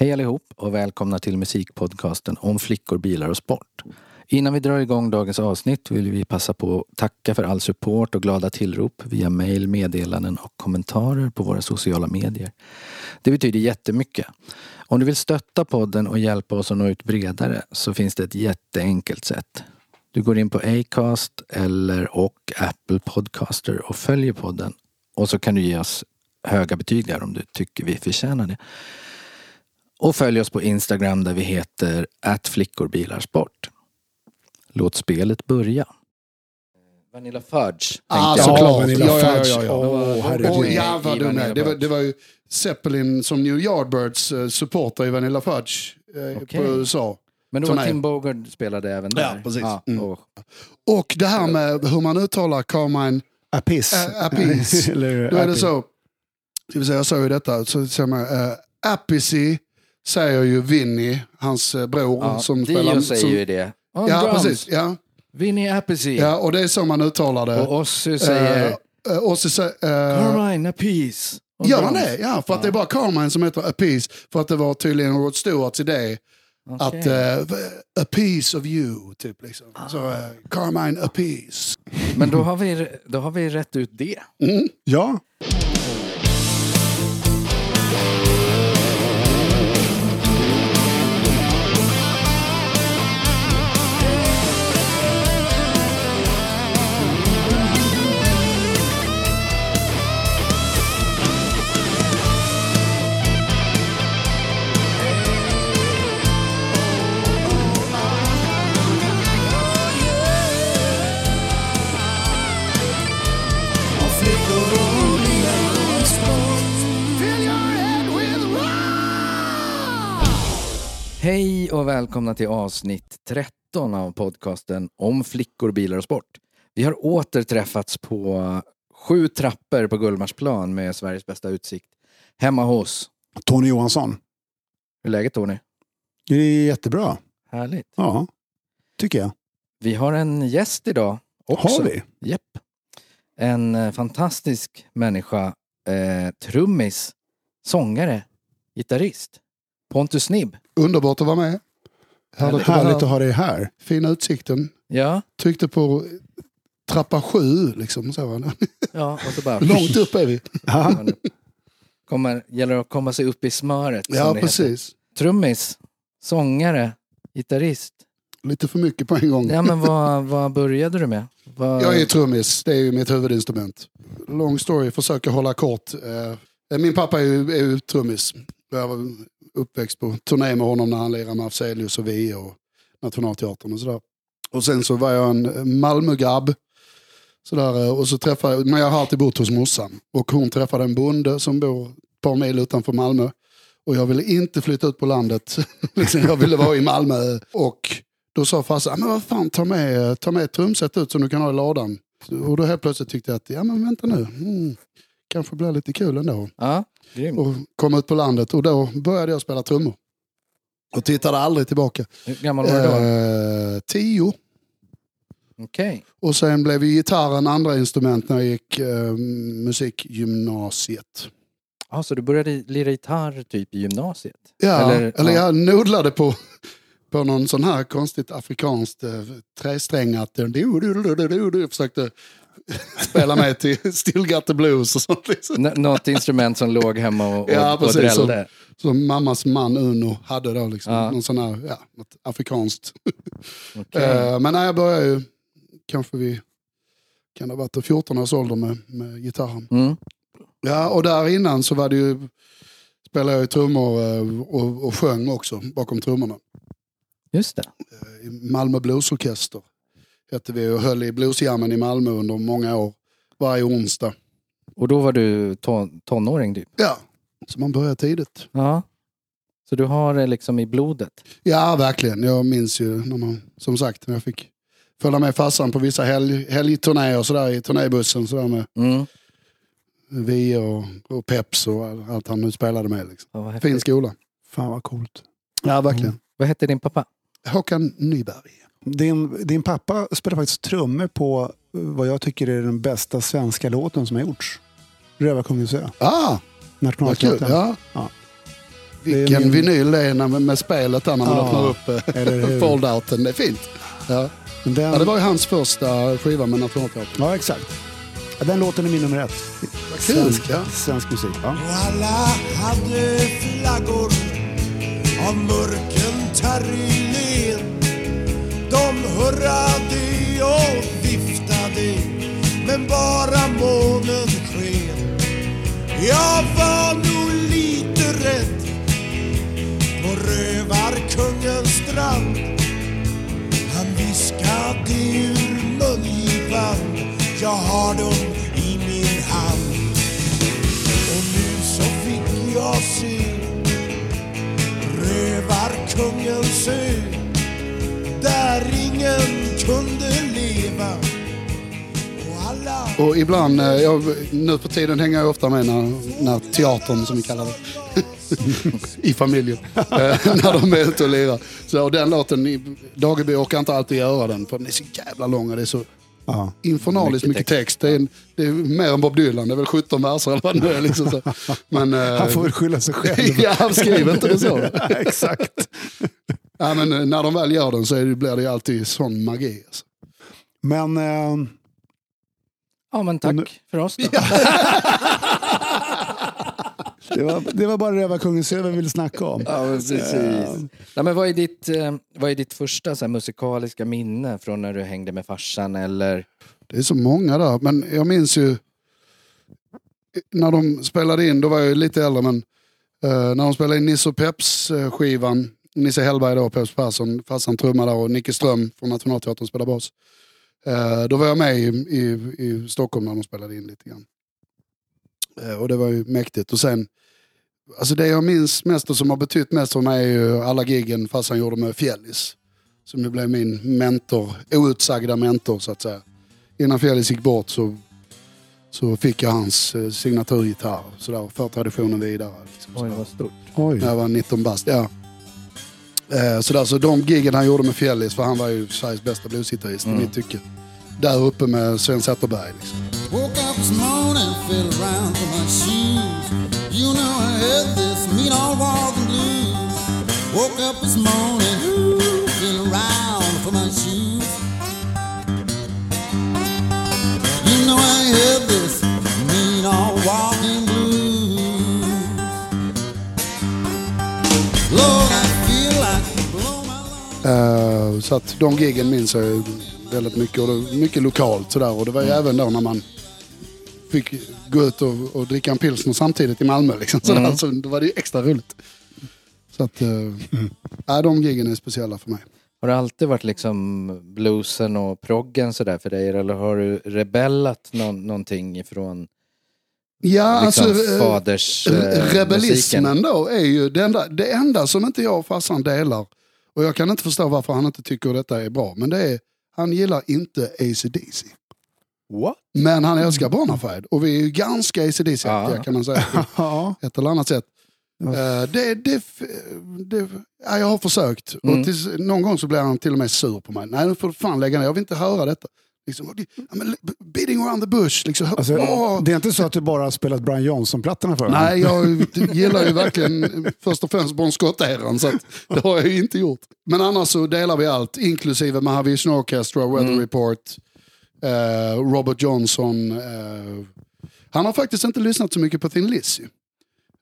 Hej allihop och välkomna till musikpodcasten om flickor, bilar och sport. Innan vi drar igång dagens avsnitt vill vi passa på att tacka för all support och glada tillrop via mejl, meddelanden och kommentarer på våra sociala medier. Det betyder jättemycket. Om du vill stötta podden och hjälpa oss att nå ut bredare så finns det ett jätteenkelt sätt. Du går in på Acast eller och Apple Podcaster och följer podden. Och så kan du ge oss höga betyg där om du tycker vi förtjänar det. Och följ oss på Instagram där vi heter @flickorbilarsport. Låt spelet börja. Vanilla Fudge. Ah, jag. såklart. Vanilla Ja, ja, ja, Fudge. ja, ja. Åh, herregud. Åh, ja, vad I du Vanilla med. Det var, det var ju Zeppelin som New Yardbirds eh, supporter i Vanilla Fudge eh, Okej. på USA. Men då var. Tim Bogard spelade även där. Ja, precis. Mm. och, Och det här med hur man uttalar Carmine Apis. Ä- Apis. Eller Då är det så, ska vi säga, jag sa ju detta, så säger man uh, Appicy säger ju Vinny, hans eh, bror ja, som Dio spelar... säger som, ju det. On Ja, drums, precis. Ja, Vinnie Appice. ja, och det är så man uttalar det. Och Ozzy säger Eh, eh, och så säger... eh, Carmine Appice. Gör han det? Ja, för att det är bara Carmine som heter Appease. För att det var tydligen Rod Stewarts idé. Okej. Att uh, a piece of you, typ. Liksom. Så uh, Carmine Appease. Men då har, vi, då har vi rätt ut det. Mm. Ja. Hej och välkomna till avsnitt 13 av podcasten om flickor, bilar och sport. Vi har åter träffats på sju trappor på Gullmarsplan med Sveriges bästa utsikt. Hemma hos. Tony Johansson. Hur är läget Tony? Det är jättebra. Härligt. Ja, tycker jag. Vi har en gäst idag också. Har vi? Japp. En eh, fantastisk människa. Eh, trummis, sångare, gitarrist. Pontus Nibb. Underbart att vara med. Härligt, Härligt här. att ha dig här. Fina utsikten. Ja, Tryckte på trappa sju, liksom. Så. ja och så bara... Långt upp är vi. Ja. Kommer, gäller att komma sig upp i smöret. Ja, det heter. precis. Trummis, sångare, gitarrist. Lite för mycket på en gång. Ja, men vad, vad började du med? Vad, Jag är trummis, det är ju mitt huvudinstrument. Long story, försöker hålla kort. Eh, Min pappa är ju, är ju trummis. Uppväxt på turné med honom när han lirade med Afzelius och vi och Nationalteatern och sådär. Och sen så var jag en Malmögrabb. Sådär, och så träffade, men jag har alltid bott hos morsan. Och hon träffade en bonde som bor ett par mil utanför Malmö. Och jag ville inte flytta ut på landet. Liksom, jag ville vara i Malmö. Och då sa farsan, men vad fan, ta med, ta med ett trumset ut som du kan ha i ladan. Och då helt plötsligt tyckte jag att, ja men vänta nu, mm, kanske blir lite kul ändå. Ja. Och kom ut på landet och då började jag spela trummor. Och tittade aldrig tillbaka. Hur gammal var du då? Eh, tio. Okej. Och sen blev ju gitarren andra instrument när jag gick eh, musikgymnasiet. Ja, så du började lira gitarr typ i gymnasiet? Ja, Eller- eller, ja. jag nodlade på, på någon sån här konstigt afrikanskt eh, du, du, försökte spela med till Still Got the Blues och sånt. Liksom. N- något instrument som låg hemma och, och, Ja, och precis, så- drällde? Som mammas man Uno hade då. Liksom. Ja. Någon sån här, ja, något afrikanskt. Okej. Eh, men när jag började ju, kanske vi, kan det ha varit i 14 års ålder med, med gitarren. Mm. Ja, och där innan så var det ju, spelade jag ju trummor eh, och, och sjöng också bakom trummorna. Just det. I Malmö Bluesorkester hette vi och höll i bluesjammen i Malmö under många år. Varje onsdag. Och då var du ton, tonåring typ? Ja, så man började tidigt. Ja. Så du har det liksom i blodet? Ja, verkligen. Jag minns ju när man, som sagt, när jag fick följa med farsan på vissa helg, helgturnéer och sådär i turnébussen sådär med Mm. vi och, och Peps och all- allt han nu spelade med. Liksom. Ja. Fin skola. Fan vad coolt. Ja, verkligen. vad hette din pappa? Håkan Nyberg. Din, din pappa spelar faktiskt trummor på eh, vad jag tycker är den bästa svenska låten som har gjorts. Rövarkungens ö. Ah, vad kul. Nationalteatern. Ja. Ja. Vilken min- vinyl det är när, med spelet där när man Ja, öppnar upp eller eh, hur? fold-outen. Det är fint. Ja. Men Den, ja, det var ju hans första skiva med Nationalteatern. Ja, exakt. Ja, den låten är min nummer ett. kul, Svensk, ja. svensk musik. Ja. Och alla hade flaggor av mörken terrilen. De hurrade och viftade, men bara månen sken. Jag var nog lite rädd på rövarkungens strand. Han viskade ur mungipan, jag har dem i min hand. Och nu så fick jag se Rövarkungens ö där ingen kunde leva Och alla Och ibland, eh, jag, nu för tiden hänger jag ofta med när, när teatern, som vi kallar det, i familjen, eh, när de är ute och lirar. Så, och den låten, Dageby orkar inte alltid göra den för den är så jävla lång och det är så Ja. infernaliskt mycket text. Det, är, det är mer än Bob Dylan, det är väl 17 verser eller vad det är. Liksom så. Men, eh, Han får väl skylla sig själv. ja, han skriver inte det så. Exakt. Ja, men eh, när de väl gör den så blir det alltid sån magi. Alltså. Men eh, Ja, men tack nu- för oss då. det, var, det var bara Rövarkungens ö vi ville snacka om. Ja, men precis. Nej, men vad, är ditt, eh, vad är ditt första så här, musikaliska minne från när du hängde med farsan? Eller... Det är så många där, men jag minns ju när de spelade in, då var jag ju lite äldre, men eh, när de spelade in Nisse och Peps eh, skivan, Nisse Hellberg då, Peps Persson, farsan trummade och Nicke Ström från Nationalteatern spelade bas. Eh, då var jag med i, i, i Stockholm när de spelade in lite grann. Eh, och det var ju mäktigt. Och sen, alltså det jag minns mest och som har betytt mest för mig är ju alla giggen farsan gjorde med Fjällis. Som ju blev min mentor, outsagda mentor så att säga innan Felix gick bort så, så fick jag hans eh, signaturgitarr. Så där för traditionen vidare. Liksom, Oj, vad stort. Oj. När jag var 19 bast, ja. Eh, så, där, så de giggen han gjorde med Fjällis, för han var ju Sveriges bästa bluesgitarrist i mitt tycke. Där uppe med Sven Zetterberg. Liksom. Up Eh, så att de giggen minns jag väldigt mycket. Och mycket lokalt sådär. Och det var ju även då när man fick gå ut och, och dricka en pilsner samtidigt i Malmö. Liksom, sådär. Så då var det ju extra roligt. Så att, uh, ja, de giggen är speciella för mig. Har det alltid varit liksom bluesen och proggen sådär för dig? Eller har du rebellat någon, någonting ifrån Ja, liksom, alltså, eh, faders eh, Re- Rebellismen musiken? då är ju det enda, det enda som inte jag och farsan delar. Och jag kan inte förstå varför han inte tycker detta är bra. Men det är, han gillar inte AC/DC. What? Men han älskar Bonafide. Och vi är ju ganska AC/DC Ja. kan man säga. På ett eller annat sätt. Eh, det, det, det, ja, jag har försökt. Mm. Och tills, någon gång så blir han till och med sur på mig. Nej, nu får du fan lägga ner. Jag vill inte höra detta. Liksom, beating around the bush. Liksom, Alltså, det är inte så att du bara har spelat Brian Johnson-plattorna för honom? Nej, jag gillar ju verkligen först och främst Bon Scott-eran, så det har jag ju inte gjort. Men annars så delar vi allt, inklusive Mahavishnu Orchestra, Weather Report, eh, Robert Johnson. Eh, han har faktiskt inte lyssnat så mycket på Thin Lizzy.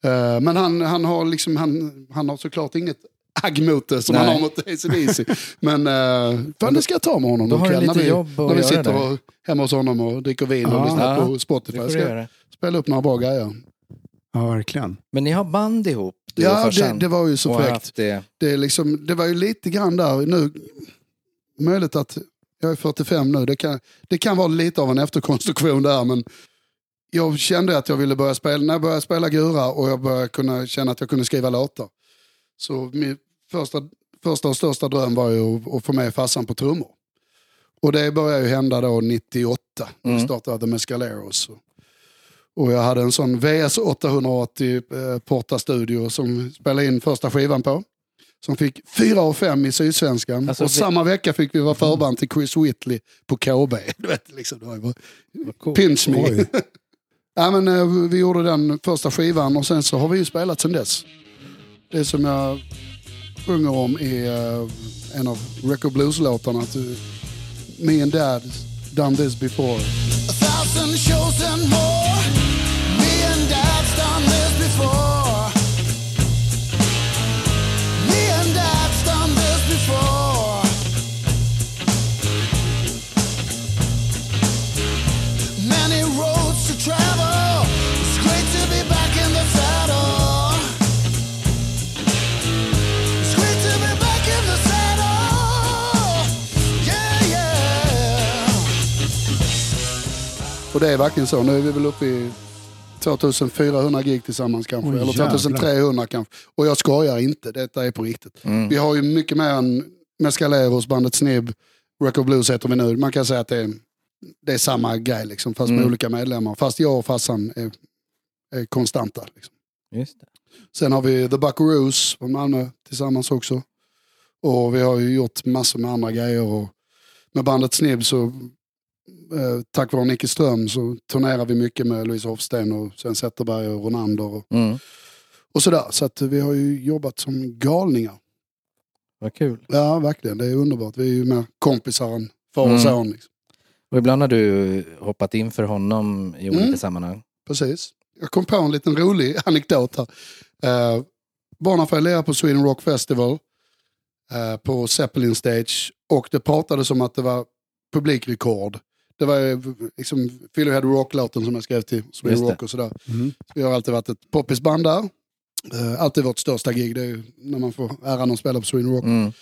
Eh, men han, han, har liksom, han, han har såklart inget agg mot det som Nej. han har mot AC/DC. Men uh, fan, det ska jag ta med honom någon kväll när vi, när vi sitter och, hemma hos honom och dricker vin och Ja. lyssnar Ja, på Spotify. Jag ska spela upp några bra grejer. Ja, verkligen. Men ni har band ihop, du och Ja, det, det var ju så och fräckt. det. Det, är liksom, det var ju lite grann där nu. Möjligt att jag är 45 nu. Det kan, det kan vara lite av en efterkonstruktion där. Men jag kände att jag ville börja spela. När jag började spela gura och jag började kunna känna att jag kunde skriva låtar. Så första, första och största dröm var ju att, få med farsan på trummor. Och det började ju hända då 98. När Mm. vi startade The Mescaleros. Och, jag hade en sån VS 880 eh, Porta Studio som spelade in första skivan på. Som fick fyra av fem i Sydsvenskan. Alltså, och vi- samma vecka fick vi vara förband till Chris Whitley på KB. Du vet, liksom, det var ju coolt. pinch me. Ja, men, eh, vi gjorde den första skivan och sen så har vi ju spelat sen dess. Det som jag sjunger om i uh, eh, en av Record Blues-låtarna. Me and Dad done this before. A thousand shows and more. Me and Dad's done this before. Och det är verkligen så. Nu är vi väl uppe i 2400 gig tillsammans kanske. Oj, eller jävlar. 2300 kanske. Och jag skojar inte, detta är på riktigt. Vi har ju mycket mer än Mescaleros, bandet Snibb, Record Blues heter vi nu. Man kan säga att det är, det är samma grej liksom, fast med Mm. olika medlemmar. Fast jag och farsan är, är konstanta. Liksom. Just det. Sen har vi The Buckaroos från Malmö tillsammans också. Och vi har ju gjort massor med andra grejer. Och med bandet Snibb så, eh, tack vare Nicke Ström, så turnerar vi mycket med Louise Hofsten och Sven Zetterberg och Ronander och, Mm. och sådär. Så att vi har ju jobbat som galningar. Vad kul. Ja, verkligen. Det är underbart. Vi är ju mer kompisar än far och Mm. son. Liksom. Och ibland har du hoppat in för honom i olika Mm. sammanhang. Precis. Jag kom på en liten rolig anekdot här. Uh, Bonafide lirade på Sweden Rock Festival eh, på Zeppelin Stage och det pratades om att det var publikrekord. Det var liksom Phil Head Rock-låten som jag skrev till Sweden. Rock och sådär. Mm. Vi har alltid varit ett poppisband där. Eh, alltid vårt största gig, det är när man får äran att spela på Sweden Rock. Mm.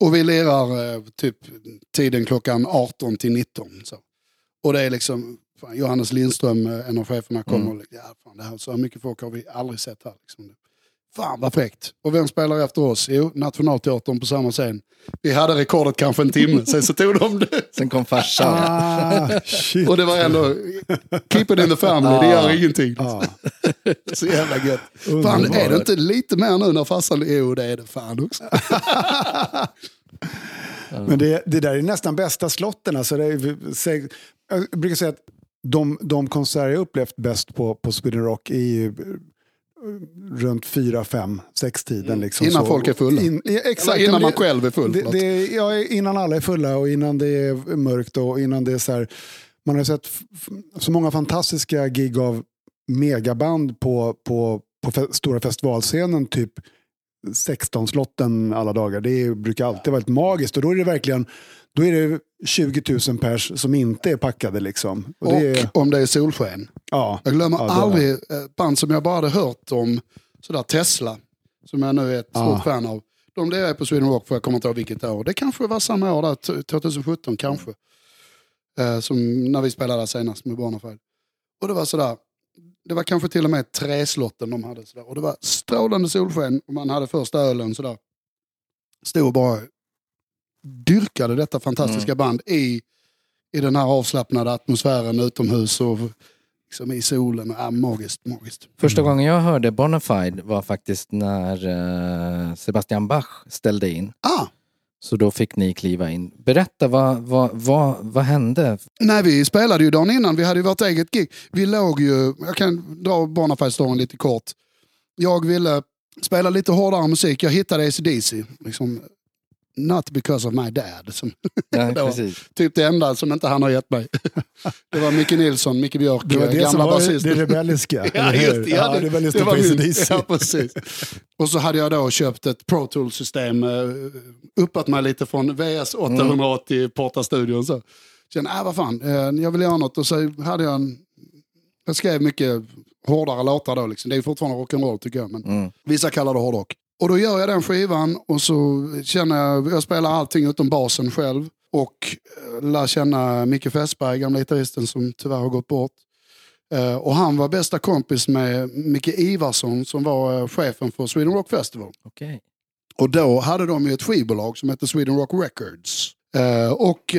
Och vi lirar eh, typ tiden klockan 18 till 19. Så. Och det är liksom, fan, Johannes Lindström, eh, en av cheferna, kommer Mm. och ja, fan, det här, så här mycket folk har vi aldrig sett här. Liksom. Fan vad fräckt. Och vem spelar efter oss? Jo, Nationalteatern på samma scen. Vi hade rekordet kanske en timme, sen så tog de det. Sen kom farsan. Ah. Och det var ändå, keep it in the family, det gör ingenting. Ja, Så jävla gött. Fan, är det inte lite mer nu när farsan, jo det är det fan också. Men det, det där är nästan bästa slotten. Alltså det är, jag brukar säga att de, de konserter jag upplevt bäst på, på Sweden Rock är ju, runt fyra, fem, sex tiden. Liksom, Innan så. folk är fulla. In, exakt. Eller innan man själv är full. Det, det, ja, innan alla är fulla och innan det är mörkt och innan det är så här. Man har sett så många fantastiska gig av megaband på, på, på fe, stora festivalscenen, typ 16 slotten alla dagar. Det brukar alltid vara helt magiskt och då är det verkligen då är det 20 000 pers som inte är packade. Liksom. Och Och det är, om det är solsken. ja, Jag glömmer Ja, aldrig ett band som jag bara hade hört om, sådär Tesla, som jag nu är ett Ja. stort fan av. De lirade på Sweden Rock, för jag kommer inte ihåg vilket år. Det kanske var samma år, där, t- 2017 kanske. Eh, som när vi spelade senast med Bonafide. Och det var sådär, det var kanske till och med träslotten de hade. Sådär. Och det var strålande solsken och man hade första ölen sådär. Stod och bara dyrkade detta fantastiska band i, i den här avslappnade atmosfären utomhus och liksom i solen. Ja, magiskt, magiskt. Första gången jag hörde Bonafide var faktiskt när eh, Sebastian Bach ställde in. Ah, så då fick ni kliva in. Berätta, vad, vad, vad, vad hände? nej, vi spelade ju dagen innan, vi hade ju vårt eget gig. Vi låg ju, jag kan dra Bonafide-storyn lite kort. Jag ville spela lite hårdare musik, jag hittade ACDC. Liksom, not because of my dad. Som, Ja, Det var- typ det enda som inte han har gett mig. det var Micke Nilsson, Micke Björk, det var det gamla som var det rebelliska. Ja, just, det, ja, det, det var det var min-. Ja, precis. Och så hade jag då köpt ett Pro Tools-system, eh, uppat mig lite från VS 880 mm. Porta-studion. Så kände, äh, vad fan, eh, jag vill göra något. Och så hade jag en, jag skrev mycket hårdare låtar då, liksom. det är fortfarande rock'n'roll tycker jag, men Mm. vissa kallar det hårdrock. Och då gör jag den skivan och så känner jag, jag spelar allting utom basen själv. Och eh, lär känna Micke Fässberg, gamla gitarristen som tyvärr har gått bort. Eh, och han var bästa kompis med Micke Ivarsson som var eh, chefen för Sweden Rock Festival. Okej. Och då hade de ju ett skivbolag som hette Sweden Rock Records. Och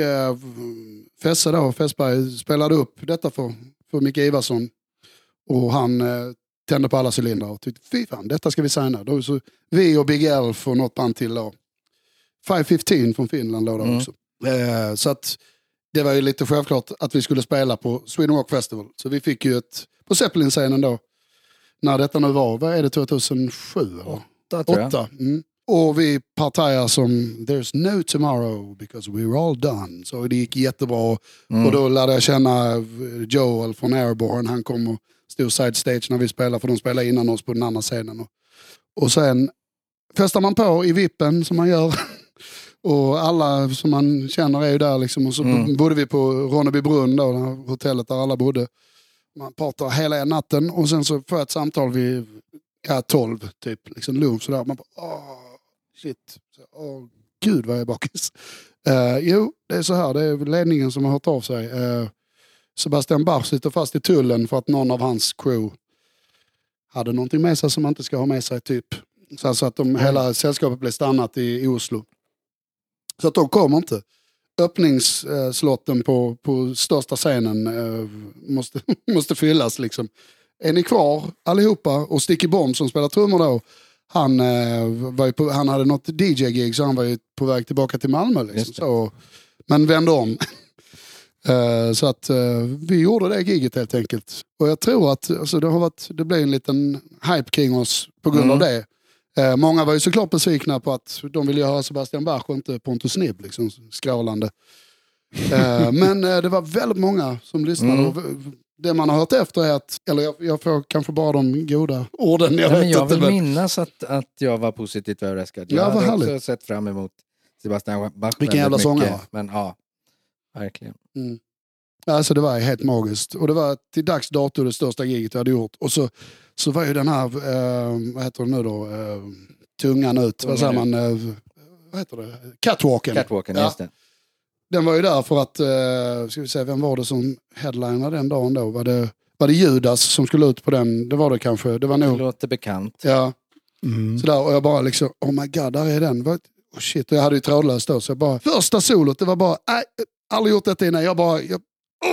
Fesse då, Fässberg spelade upp detta för, för Micke Ivarsson. Och han tände på alla cylindrar och tyckte fy fan, detta ska vi signa. Då, så, vi och Big Elf och något band till då. 515 från Finland låg där Mm. också. Eh, så att det var ju lite självklart att vi skulle spela på Sweden Rock Festival. Så vi fick ju ett, på Zeppelin-scenen då, när detta nu var, vad är det, 2007? Eller? Åtta tror jag. Åtta. Mm. Och vi partajar som “There's no tomorrow because we're all done”. Så det gick jättebra. Mm. Och då lärde jag känna Joel från Airborne. Han kom och stod side stage när vi spelade, för de spelade innan oss på den andra scenen. Och, och sen festar man på i vippen som man gör. Och alla som man känner är ju där liksom. Och så Mm. bodde vi på Ronnebybrunn då, hotellet där alla bodde. Man pratar hela natten och sen så får jag ett samtal vid ja, 12, typ liksom lunch sådär. Man bara, åh, shit. Åh, gud vad jag är bakis. Eh, jo, det är så här, det är ledningen som har hört av sig. Eh, Sebastian Bach sitter fast i tullen för att någon av hans crew hade någonting med sig som man inte ska ha med sig, typ. Så alltså att de, hela sällskapet blev stannat i, Oslo. Så att de kommer inte. Öppningsslotten på, på största scenen eh, måste, måste fyllas. Liksom. Är ni kvar allihopa? Och Sticky Bomb som spelar trummor då, han, eh, var på, han hade något DJ-gig så han var ju på väg tillbaka till Malmö. Liksom. Så, men vände om. Eh, så att eh, vi gjorde det giget helt enkelt. Och jag tror att alltså, det, har varit, det blev en liten hype kring oss på grund av det. Eh, många var ju såklart besvikna på att de ville höra Sebastian Bach och inte Pontus Nibb, liksom, skrålande. Men det var väldigt många som lyssnade. Mm. Det man har hört efter är att, eller jag, jag får kanske bara de goda orden. Jag Ja, men jag vill men- minnas att, att jag var positivt överraskad. Jag Ja, hade också härligt. sett fram emot Sebastian Bach Vilken jävla sångare? Men ja, verkligen. Mm. Alltså det var helt magiskt. Och det var till dags dato det största giget jag hade gjort. Och så, så var ju den här, eh, vad heter det nu då, eh, tungan ut, vad säger man, eh, vad heter det, catwalken. Catwalken, Ja. just det. Den var ju där för att, eh, ska vi se, vem var det som headlinade den dagen då? Var det, var det Judas som skulle ut på den? Det var det kanske. Det var Det nog, låter bekant. ja. Mm. Sådär, och jag bara liksom, oh my god, där är den. Oh shit, och jag hade ju trådlöst då. Så jag bara, första solot, det var bara, nej, aldrig gjort detta innan. Jag bara, jag,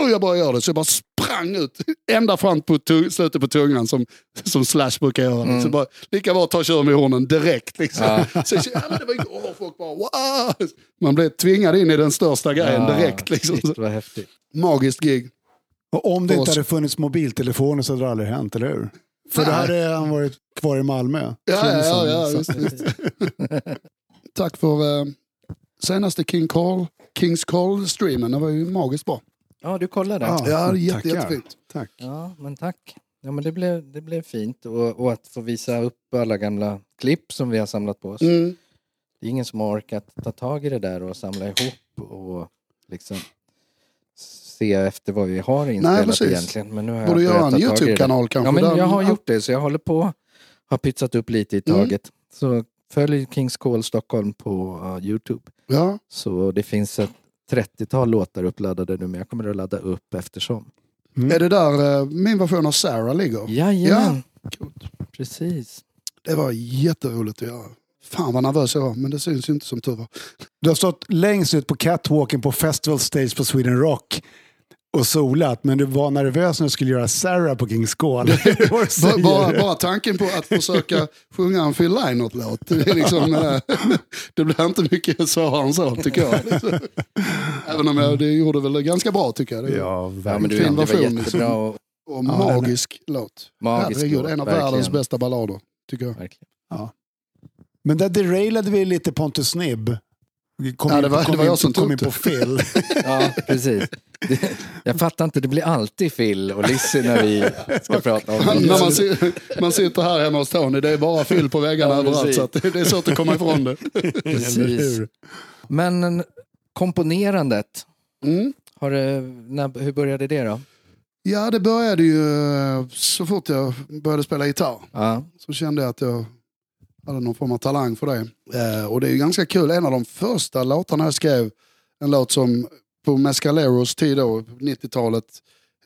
oh, jag bara gör det. Så jag bara sprang ut, ända fram på tung, slutet på tungan som, som Slash brukar göra. Mm. Så bara, lika bra att ta tjuren vid hornen direkt. Liksom. Ja. Så, jag- ja, men det var, åh, folk bara, wow! Man blev tvingad in i den största grejen Ja, direkt. Liksom. Shit, vad häftigt. Magiskt gig. Och om det inte hade funnits mobiltelefoner så hade det aldrig hänt, eller hur? För då Nej. hade han varit kvar i Malmö. Ja, ja, ja, ja visst, visst. Tack för eh, senaste King Call, Kings Call-streamen. Det var ju magiskt bra. Ja, du kollade. Ja. Ja, jätte, tackar. jättefint. Tack. Ja, men tack. Ja, men det blev, det blev fint. Och, och att få visa upp alla gamla klipp som vi har samlat på oss. Mm. Det är ingen som har orkat ta tag i det där och samla ihop och liksom se efter vad vi har inspelat precis. egentligen. Men nu har jag Borde börjat göra en. YouTube-kanal kanske. Ja, men jag har gjort det så jag håller på. Har pytsat upp lite i Mm. taget. Så följ Kings Call Stockholm på uh, Youtube. Ja, Så det finns ett 30-tal låtar uppladdade nu men jag kommer att ladda upp eftersom. är det där eh, min version av Sarah ligger? Jajamän! Precis. Det var jätteroligt att göra. Fan vad nervös jag var, men det syns ju inte som tur var. Du har stått längst ut på catwalken på Festival Stage på Sweden Rock och solat, men du var nervös när du skulle göra Sarah på Kings Call. Bara, bara, bara tanken på att försöka sjunga en Phil Lynott-låt, det, liksom, eh, det blir inte mycket svårare än så tycker jag. Även om jag, det gjorde väl ganska bra tycker jag. Det Ja, Ja, men du, Fin det var version, jättebra liksom. och Och Ja, magisk låt. magisk Herregud, låt, en av verkligen. världens bästa ballader, tycker jag. Verkligen. Men där derailade vi lite Pontus Nibb. Kom Ja, in- det var- kom det var in- jag som kom in på Phil. Ja, precis. Det, jag fattar inte, det blir alltid Phil och Lizzie när vi ska prata om När det. man, si- man sitter här hemma hos Tony, det är bara fyll på väggarna Ja, överallt. Så att det, är svårt att komma ifrån det. Precis. Men en- komponerandet, Mm. har det, när, hur började det då? Ja, det började ju så fort jag började spela gitarr. Ja, Så kände jag att jag hade någon form av talang för det. Eh, och det är ju ganska kul, en av de första låtarna jag skrev, en låt som på Mescaleros tid då, 90-talet,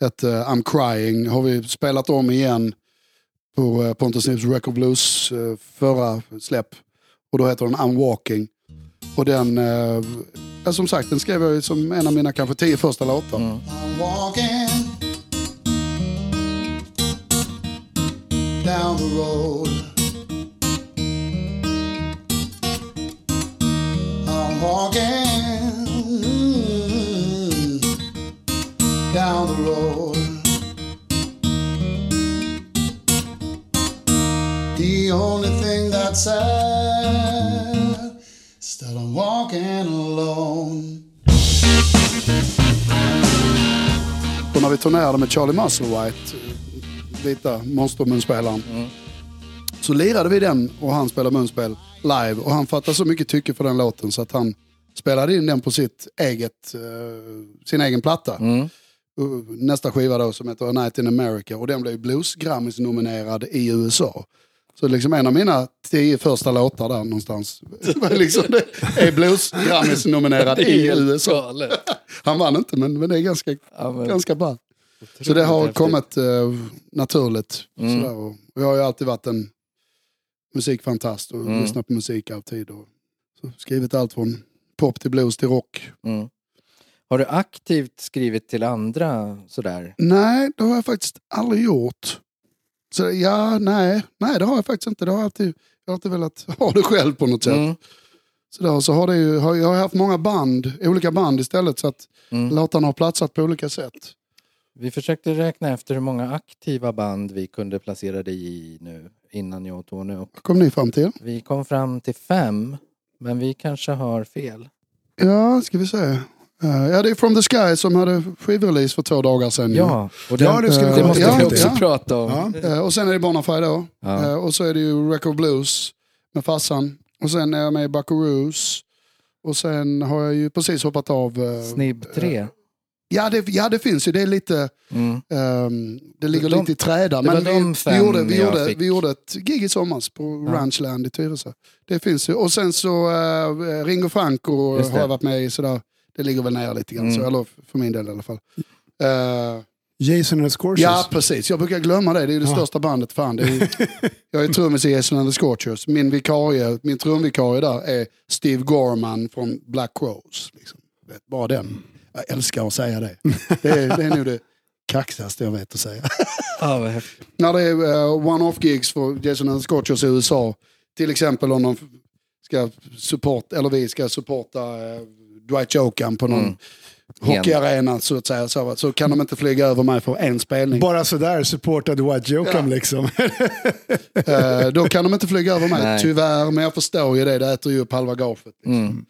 hette I'm crying, har vi spelat om igen på eh, Pontus Nips Record Blues eh, förra släpp. Och då heter den I'm walking. Och den, eh, som sagt, den skrev jag som en av mina kanske tio första låtar. mm. I'm walking down the road. down the road. The only thing that's sad is walking alone. Och när vi turnerade med Charlie Musselwhite, vita monstermunspelaren, mm. så lirade vi den och han spelade munspel live. Och han fattade så mycket tycke för den låten så att han spelade in den på sitt eget, uh, sin egen platta. Mm. Uh, Nästa skiva då som heter A Night in America och den blev Blues Grammys nominerad i USA. Så liksom en av mina tio första låtar där någonstans liksom det är Blues Grammys nominerad i USA. Han vann inte men, men det är ganska, Ja, men, ganska bra. Så det har kommit eh, naturligt. Mm. Sådär. Och jag har ju alltid varit en musikfantast och Mm. lyssnat på musik alltid. Och så skrivit allt från pop till blues till rock. Mm. Har du aktivt skrivit till andra sådär? Nej, det har jag faktiskt aldrig gjort. Så ja, nej, nej det har jag faktiskt inte. Det har jag, alltid, jag har alltid velat ha det själv på något sätt. Mm. Så, där, så har det ju, har, jag har haft många band, olika band istället så att Mm. låtarna har platsat på olika sätt. Vi försökte räkna efter hur många aktiva band vi kunde placera dig i nu innan jag och Tony. Vad kom ni fram till? vi kom fram till fem, men vi kanske har fel. Ja, ska vi se. Eh, ja, det är From the Sky som hade skivrelease för två dagar sedan. Ja, och Ja, det ska vi det komma måste till. vi också Ja. prata om. Ja. Eh, och sen är det Bonafide då. Ja. Eh, och så är det ju Record Blues med farsan. Och sen är jag med i Buckaroos. Och sen har jag ju precis hoppat av. eh, Snibb 3. Ja det, ja, det finns ju. Det är lite... Mm. ehm, det ligger De- lite i träda. det Men vi, vi, gjorde, vi, gjorde, fick. vi gjorde ett gig i somras på Ranchland i Tyresö. Det finns ju. Och sen så uh, Ringo Franco det. har jag varit med i. Sådär. Det ligger väl ner lite grann. Mm. Så, eller för min del i alla fall. Eh, Jason and the Scorches. Ja, precis. Jag brukar glömma det. Det är det Ja. största bandet. Fan. Det är jag är trummis i Jason and the Scorchers. Min, vikarie, min trumvikarie där är Steve Gorman från Black Crows. Liksom. Vet, bara den. Jag älskar att säga det. Det är, det är nog det kaxigaste jag vet att säga. Ja, vad häftigt. När det är eh, one-off gigs för Jason and the Scorchers i USA. Till exempel om de ska support, eller vi ska supporta uh, Dwight Jokan på någon Mm. hockeyarena så att säga. Så, så kan de inte flyga över mig för en spelning. Bara sådär supportade White Jokum Ja. liksom. Eh, då kan de inte flyga över mig, Nej. tyvärr. Men jag förstår ju det, det äter ju upp halva gaget. Liksom. Mm.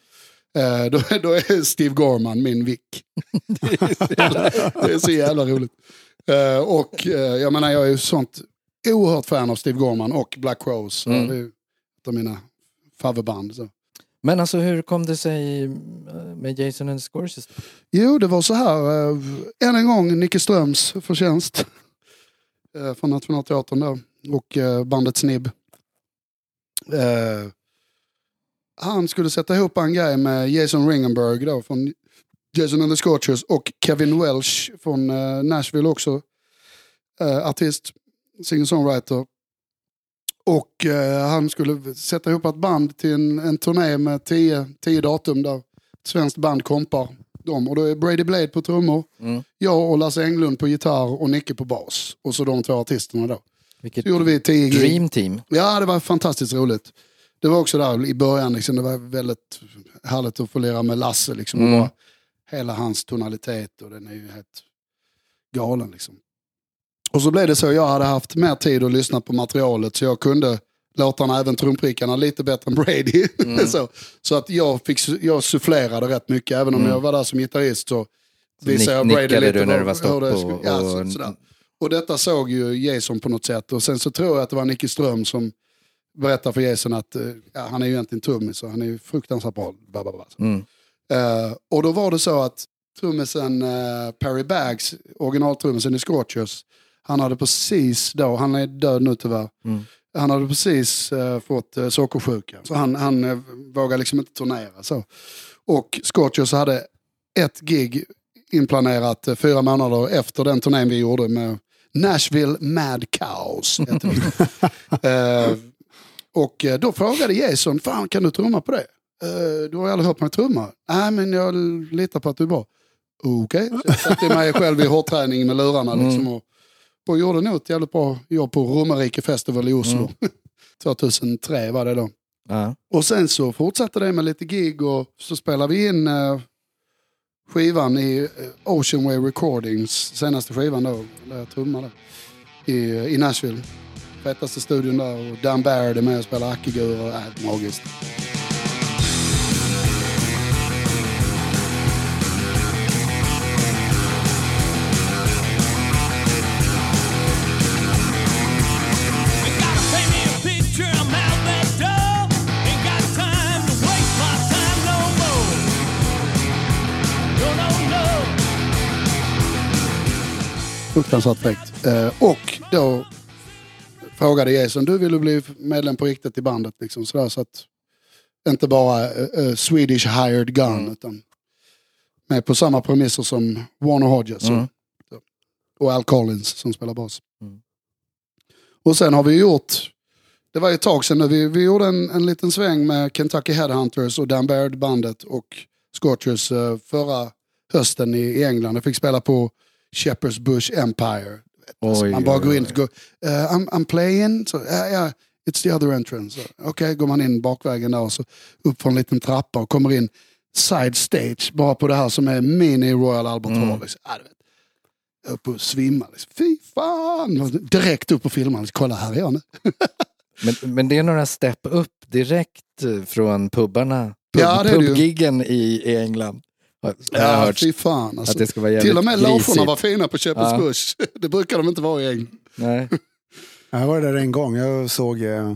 Eh, då, då är Steve Gorman min vick. det är så jävla roligt. Eh, och eh, jag menar, jag är ju sånt oerhört fan av Steve Gorman och Black Rose. Mm. Det är ett av mina favoritband. Men alltså hur kom det sig eh, med Jason and the Scorches? Jo, det var så här. Eh, än en gång Nicke Ströms förtjänst. Eh, från Nationalteatern då. Och bandet Snibb. Han skulle sätta ihop en grej med Jason Ringenberg då från Jason and the Scorchers och Kevin Welsh från Nashville också. Artist, singer-songwriter. Och eh, han skulle sätta ihop ett band till en, en turné med tio, tio datum där ett svenskt band kompar dem. Och då är Brady Blade på trummor, Mm. jag och Lasse Englund på gitarr och Nicke på bas. Och så de två artisterna då. Vilket Så gjorde vi tio dream team. Ja, det var fantastiskt roligt. Det var också där i början, liksom, det var väldigt härligt att få lira med Lasse. Liksom, Mm. hela hans tonalitet och den är ju helt galen. Liksom. Och så blev det så, jag hade haft mer tid att lyssna på materialet så jag kunde låtarna, även trumprickarna, lite bättre än Brady. så, så att jag, fick, jag sufflerade rätt mycket, även om Mm. jag var där som gitarrist så visade jag Brady lite du när du var stopp det och- ja, så, sådär. Och detta såg ju Jason på något sätt. Och sen så tror jag att det var Nicky Ström som berättade för Jason att eh, ja, han är ju egentligen trummis och han är ju fruktansvärt bra. Mm. Eh, och då var det så att trummisen uh, Perry Baggs, originaltrummisen i Scorchers, han hade precis då, han är död nu tyvärr, Mm. han hade precis eh, fått uh, sockersjuka. Så han, han uh, vågade liksom inte turnera. Så. Och Scorchers hade ett gig inplanerat eh, fyra månader efter den turnén vi gjorde med Nashville Mad Cows. Eh, och eh, då frågade Jason, fan kan du trumma på det? Eh, du har ju aldrig hört mig trumma. Nej men jag litar på att du är bra. Okej, så jag satte mig själv i hårdträning med lurarna liksom, och, och gjorde nog ett jävligt bra jobb på Romerike Festival i Oslo. 2003 var det då. Ja. Och sen så fortsatte det med lite gig och så spelade vi in eh, skivan i eh, Ocean Way Recordings, senaste skivan då, där jag trummade, i, i Nashville. Fetaste studion där och Dan Baird är med och spelar ackegur och äh, magiskt. Fruktansvärt fräckt. Eh, och då frågade Jason, du vill du bli medlem på riktigt i bandet? Liksom, sådär, så att inte bara eh, eh, Swedish hired gun, Mm. utan med på samma premisser som Warner Hodges och, Mm. och Al Collins som spelar bas. Mm. Och sen har vi gjort, det var ju ett tag sedan nu, vi, vi gjorde en, en liten sväng med Kentucky Headhunters och Dan Baird bandet och Scorchers eh, förra hösten i, i England. Jag fick spela på Shepherd's Bush Empire. Alltså, Oj, man bara oj, går in och går, eh, I'm, I'm playing, så, ja, ja, it's the other entrance. Okej, går man in bakvägen där och så upp för en liten trappa och kommer in side stage bara på det här som är mini Royal Albert Hall. Mm. Liksom. Ja. Upp och svimma. Liksom. Fy fan! Direkt upp och filma. Liksom. Kolla, här är jag nu. Men, men det är några step upp direkt från pubbarna. Pub, Ja. Pubgiggen i, i England. Jag Ja, hört. fy fan. Alltså. Att det ska vara Till och med grisigt. var fina på Shepherd's Ja. Bush. Det brukar de inte vara i England. Nej. Jag var där en gång. Jag såg eh,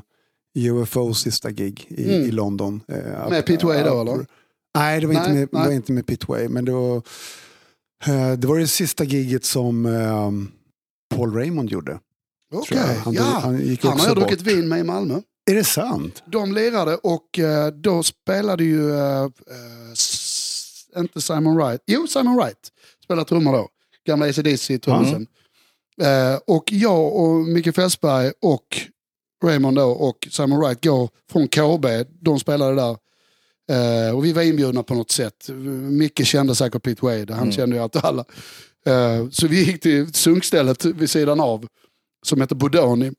UFOs sista gig i, Mm. i London. Eh, Med Pete Way då, eller? Nej, det var, inte Nej, med, det var nej. inte med Pete Way. Men det var, eh, det var det sista giget som eh, Paul Raymond gjorde. Okej, jag. Han, ja. han gick Han har jag bort. druckit vin med i Malmö. Är det sant? De lirade och eh, då spelade ju, eh, eh, inte Simon Wright, jo Simon Wright spelade trummor då. Gamla ACDC trummisen. Eh, och jag och Micke Fässberg och Raymond då och Simon Wright går från KB, de spelade där. Eh, och vi var inbjudna på något sätt. Micke kände säkert Pete Wade, han Mm. kände ju att alla. Eh, så vi gick till sunkstället vid sidan av som heter Bodoni.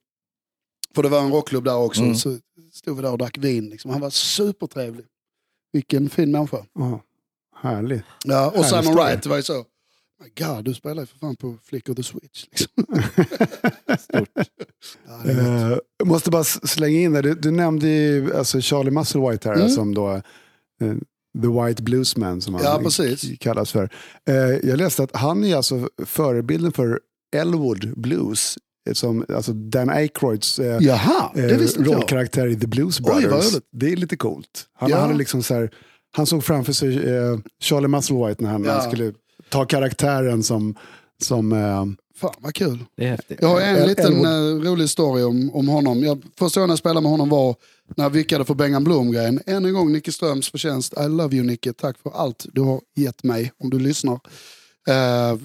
För det var en rockklubb där också. Mm. Så stod vi där och drack vin. Liksom. Han var supertrevlig. Vilken fin människa. Oh, härligt. Ja, och Härlig Simon story. Wright var ju så. My God, du spelar ju för fan på Flick the Switch. Liksom. Ja, det gött. Eh, jag måste bara slänga in där. Du, du nämnde ju alltså Charlie Musselwhite här Mm. som då eh, The White Bluesman som han Ja, precis. kallas för. Eh, jag läste att han är alltså förebilden för Elwood Blues. Som, alltså Dan Aykroyds eh, Jaha, det eh, rollkaraktär i The Blues Oj, Brothers. roligt. det är lite coolt. Han, Ja. hade liksom så här, han såg framför sig eh, Charlie Musselwhite när han, när han Ja. skulle ta karaktären som, som eh, Fan vad kul. Det är häftigt. Jag har en El- liten Elwood. eh, rolig story om, om honom. Jag, första gången jag spelade med honom var när jag vickade för Bengan Blom-grejen. Än en gång Nicke Ströms förtjänst. I love you Nicke. Tack för allt du har gett mig, om du lyssnar. Eh,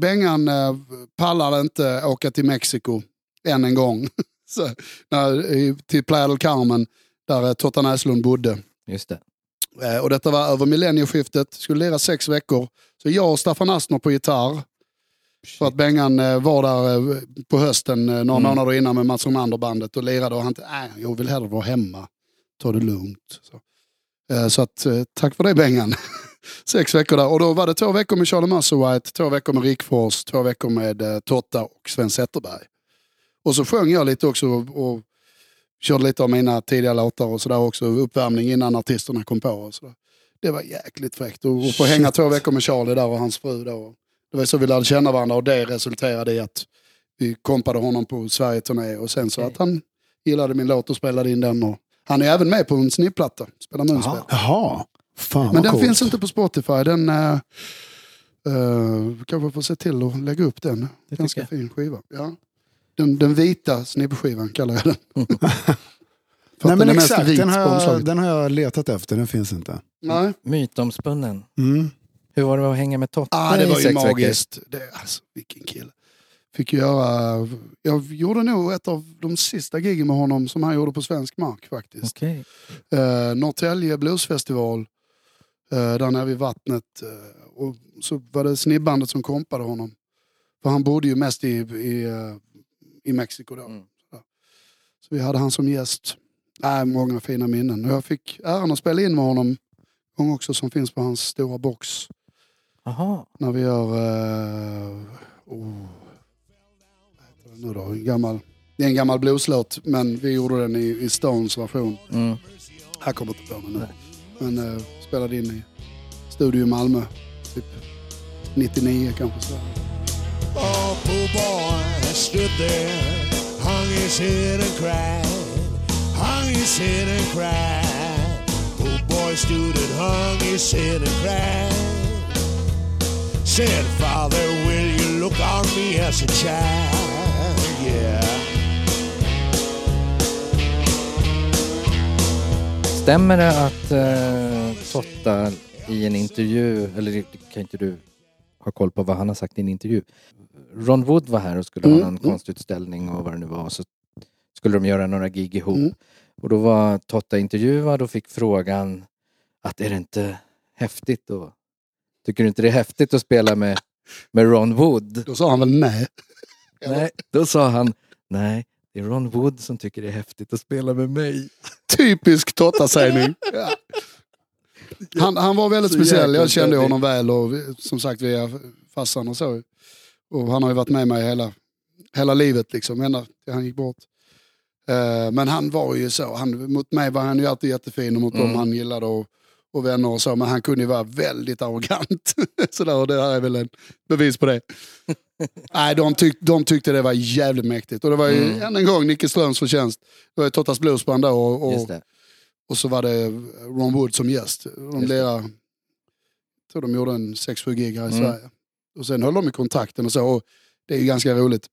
Bengan eh, pallade inte åka till Mexiko än en gång. Så, när, till Playa del Carmen, där eh, Totta Näslund bodde. Just det. Eh, och detta var över millennieskiftet, skulle lira sex veckor. Så jag och Staffan Astner på gitarr. För att Bengan eh, var där eh, på hösten några Mm. månader innan med Mats Romander bandet och lirade och han nej jag vill hellre vara hemma. Ta det lugnt. Så, så att, tack för det Bengan. sex veckor där. Och då var det två veckor med Charlie Musselwhite, två veckor med Rick Fors, två veckor med Totta och Sven Zetterberg. Och så sjöng jag lite också och körde lite av mina tidiga låtar och sådär också. Uppvärmning innan artisterna kom på. Och så där. Det var jäkligt fräckt och, och få hänga två veckor med Charlie där och hans fru. Då. Det var så vi lärde känna varandra och det resulterade i att vi kompade honom på Sverige-turné och sen så att han gillade min låt och spelade in den. Och han är även med på en snittplatta, spelar munspel. Jaha, fan Men den coolt. finns inte på Spotify. Den uh, uh, kanske får se till att lägga upp den. Det Ganska fin skiva. Ja. Den, den vita snibbskivan kallar jag den. Nej, men den exakt, vit den har, jag, den har jag letat efter, den finns inte. Nej. Mytomspunnen. Mm. Hur var det att hänga med Totte Ah, det var ju veckor? magiskt. Det, alltså, vilken kille. Fick göra, jag gjorde nog ett av de sista giggen med honom som han gjorde på svensk mark faktiskt. Okej. Eh, Norrtälje bluesfestival, eh, där nere vid vattnet. Eh, och så var det snibbandet som kompade honom. För han bodde ju mest i, i, i Mexiko då. Mm. Så, så vi hade han som gäst. Äh, många fina minnen. Och jag fick äran att spela in med honom gång också som finns på hans stora box. Aha. När vi gör... Uh, oh, nu då? En gammal, det är en gammal blueslåt men vi gjorde den i, i Stones version. Mm. Jag kommer inte på den nu. Men uh, spelade in i studio i Malmö. Typ 99 kanske. Så. Oh, stood there, hung his head and cried, hung his head and cried. Poor boy stood and hung his head and cried. Said, Father, will you look on me as a child, yeah. Stämmer det att eh, Totta i en intervju, eller kan inte du ha koll på vad han har sagt i en intervju. Ron Wood var här och skulle Mm, ha någon mm. konstutställning och vad det nu var. Så skulle de göra några gig ihop. Mm. Och då var Totta intervjuad och fick frågan att är det inte häftigt då? Tycker du inte det är häftigt att spela med, med Ron Wood? Då sa han väl nej. Nej, då sa han nej, det är Ron Wood som tycker det är häftigt att spela med mig. Typisk Totta-sägning. Ja. Han, han var väldigt Så speciell. Jag kände honom väl och som sagt via farsan och så. Och han har ju varit med mig hela, hela livet liksom, ända till han gick bort. Eh, men han var ju så, han, mot mig var han ju alltid jättefin och mot Mm. dem han gillade och, och vänner och så. Men han kunde ju vara väldigt arrogant. så där, och det här är väl en bevis på det. Nej, de, tyck, de tyckte det var jävligt mäktigt. Och det var ju Mm. än en gång Nicke Ströms förtjänst. Det var ju Tottas Bluesband då och, och, och så var det Ron Wood som gäst. De lirade, jag tror de gjorde en 6-7 gig här i Mm. Sverige. Och sen höll de i kontakten och så. Och det är ju ganska roligt.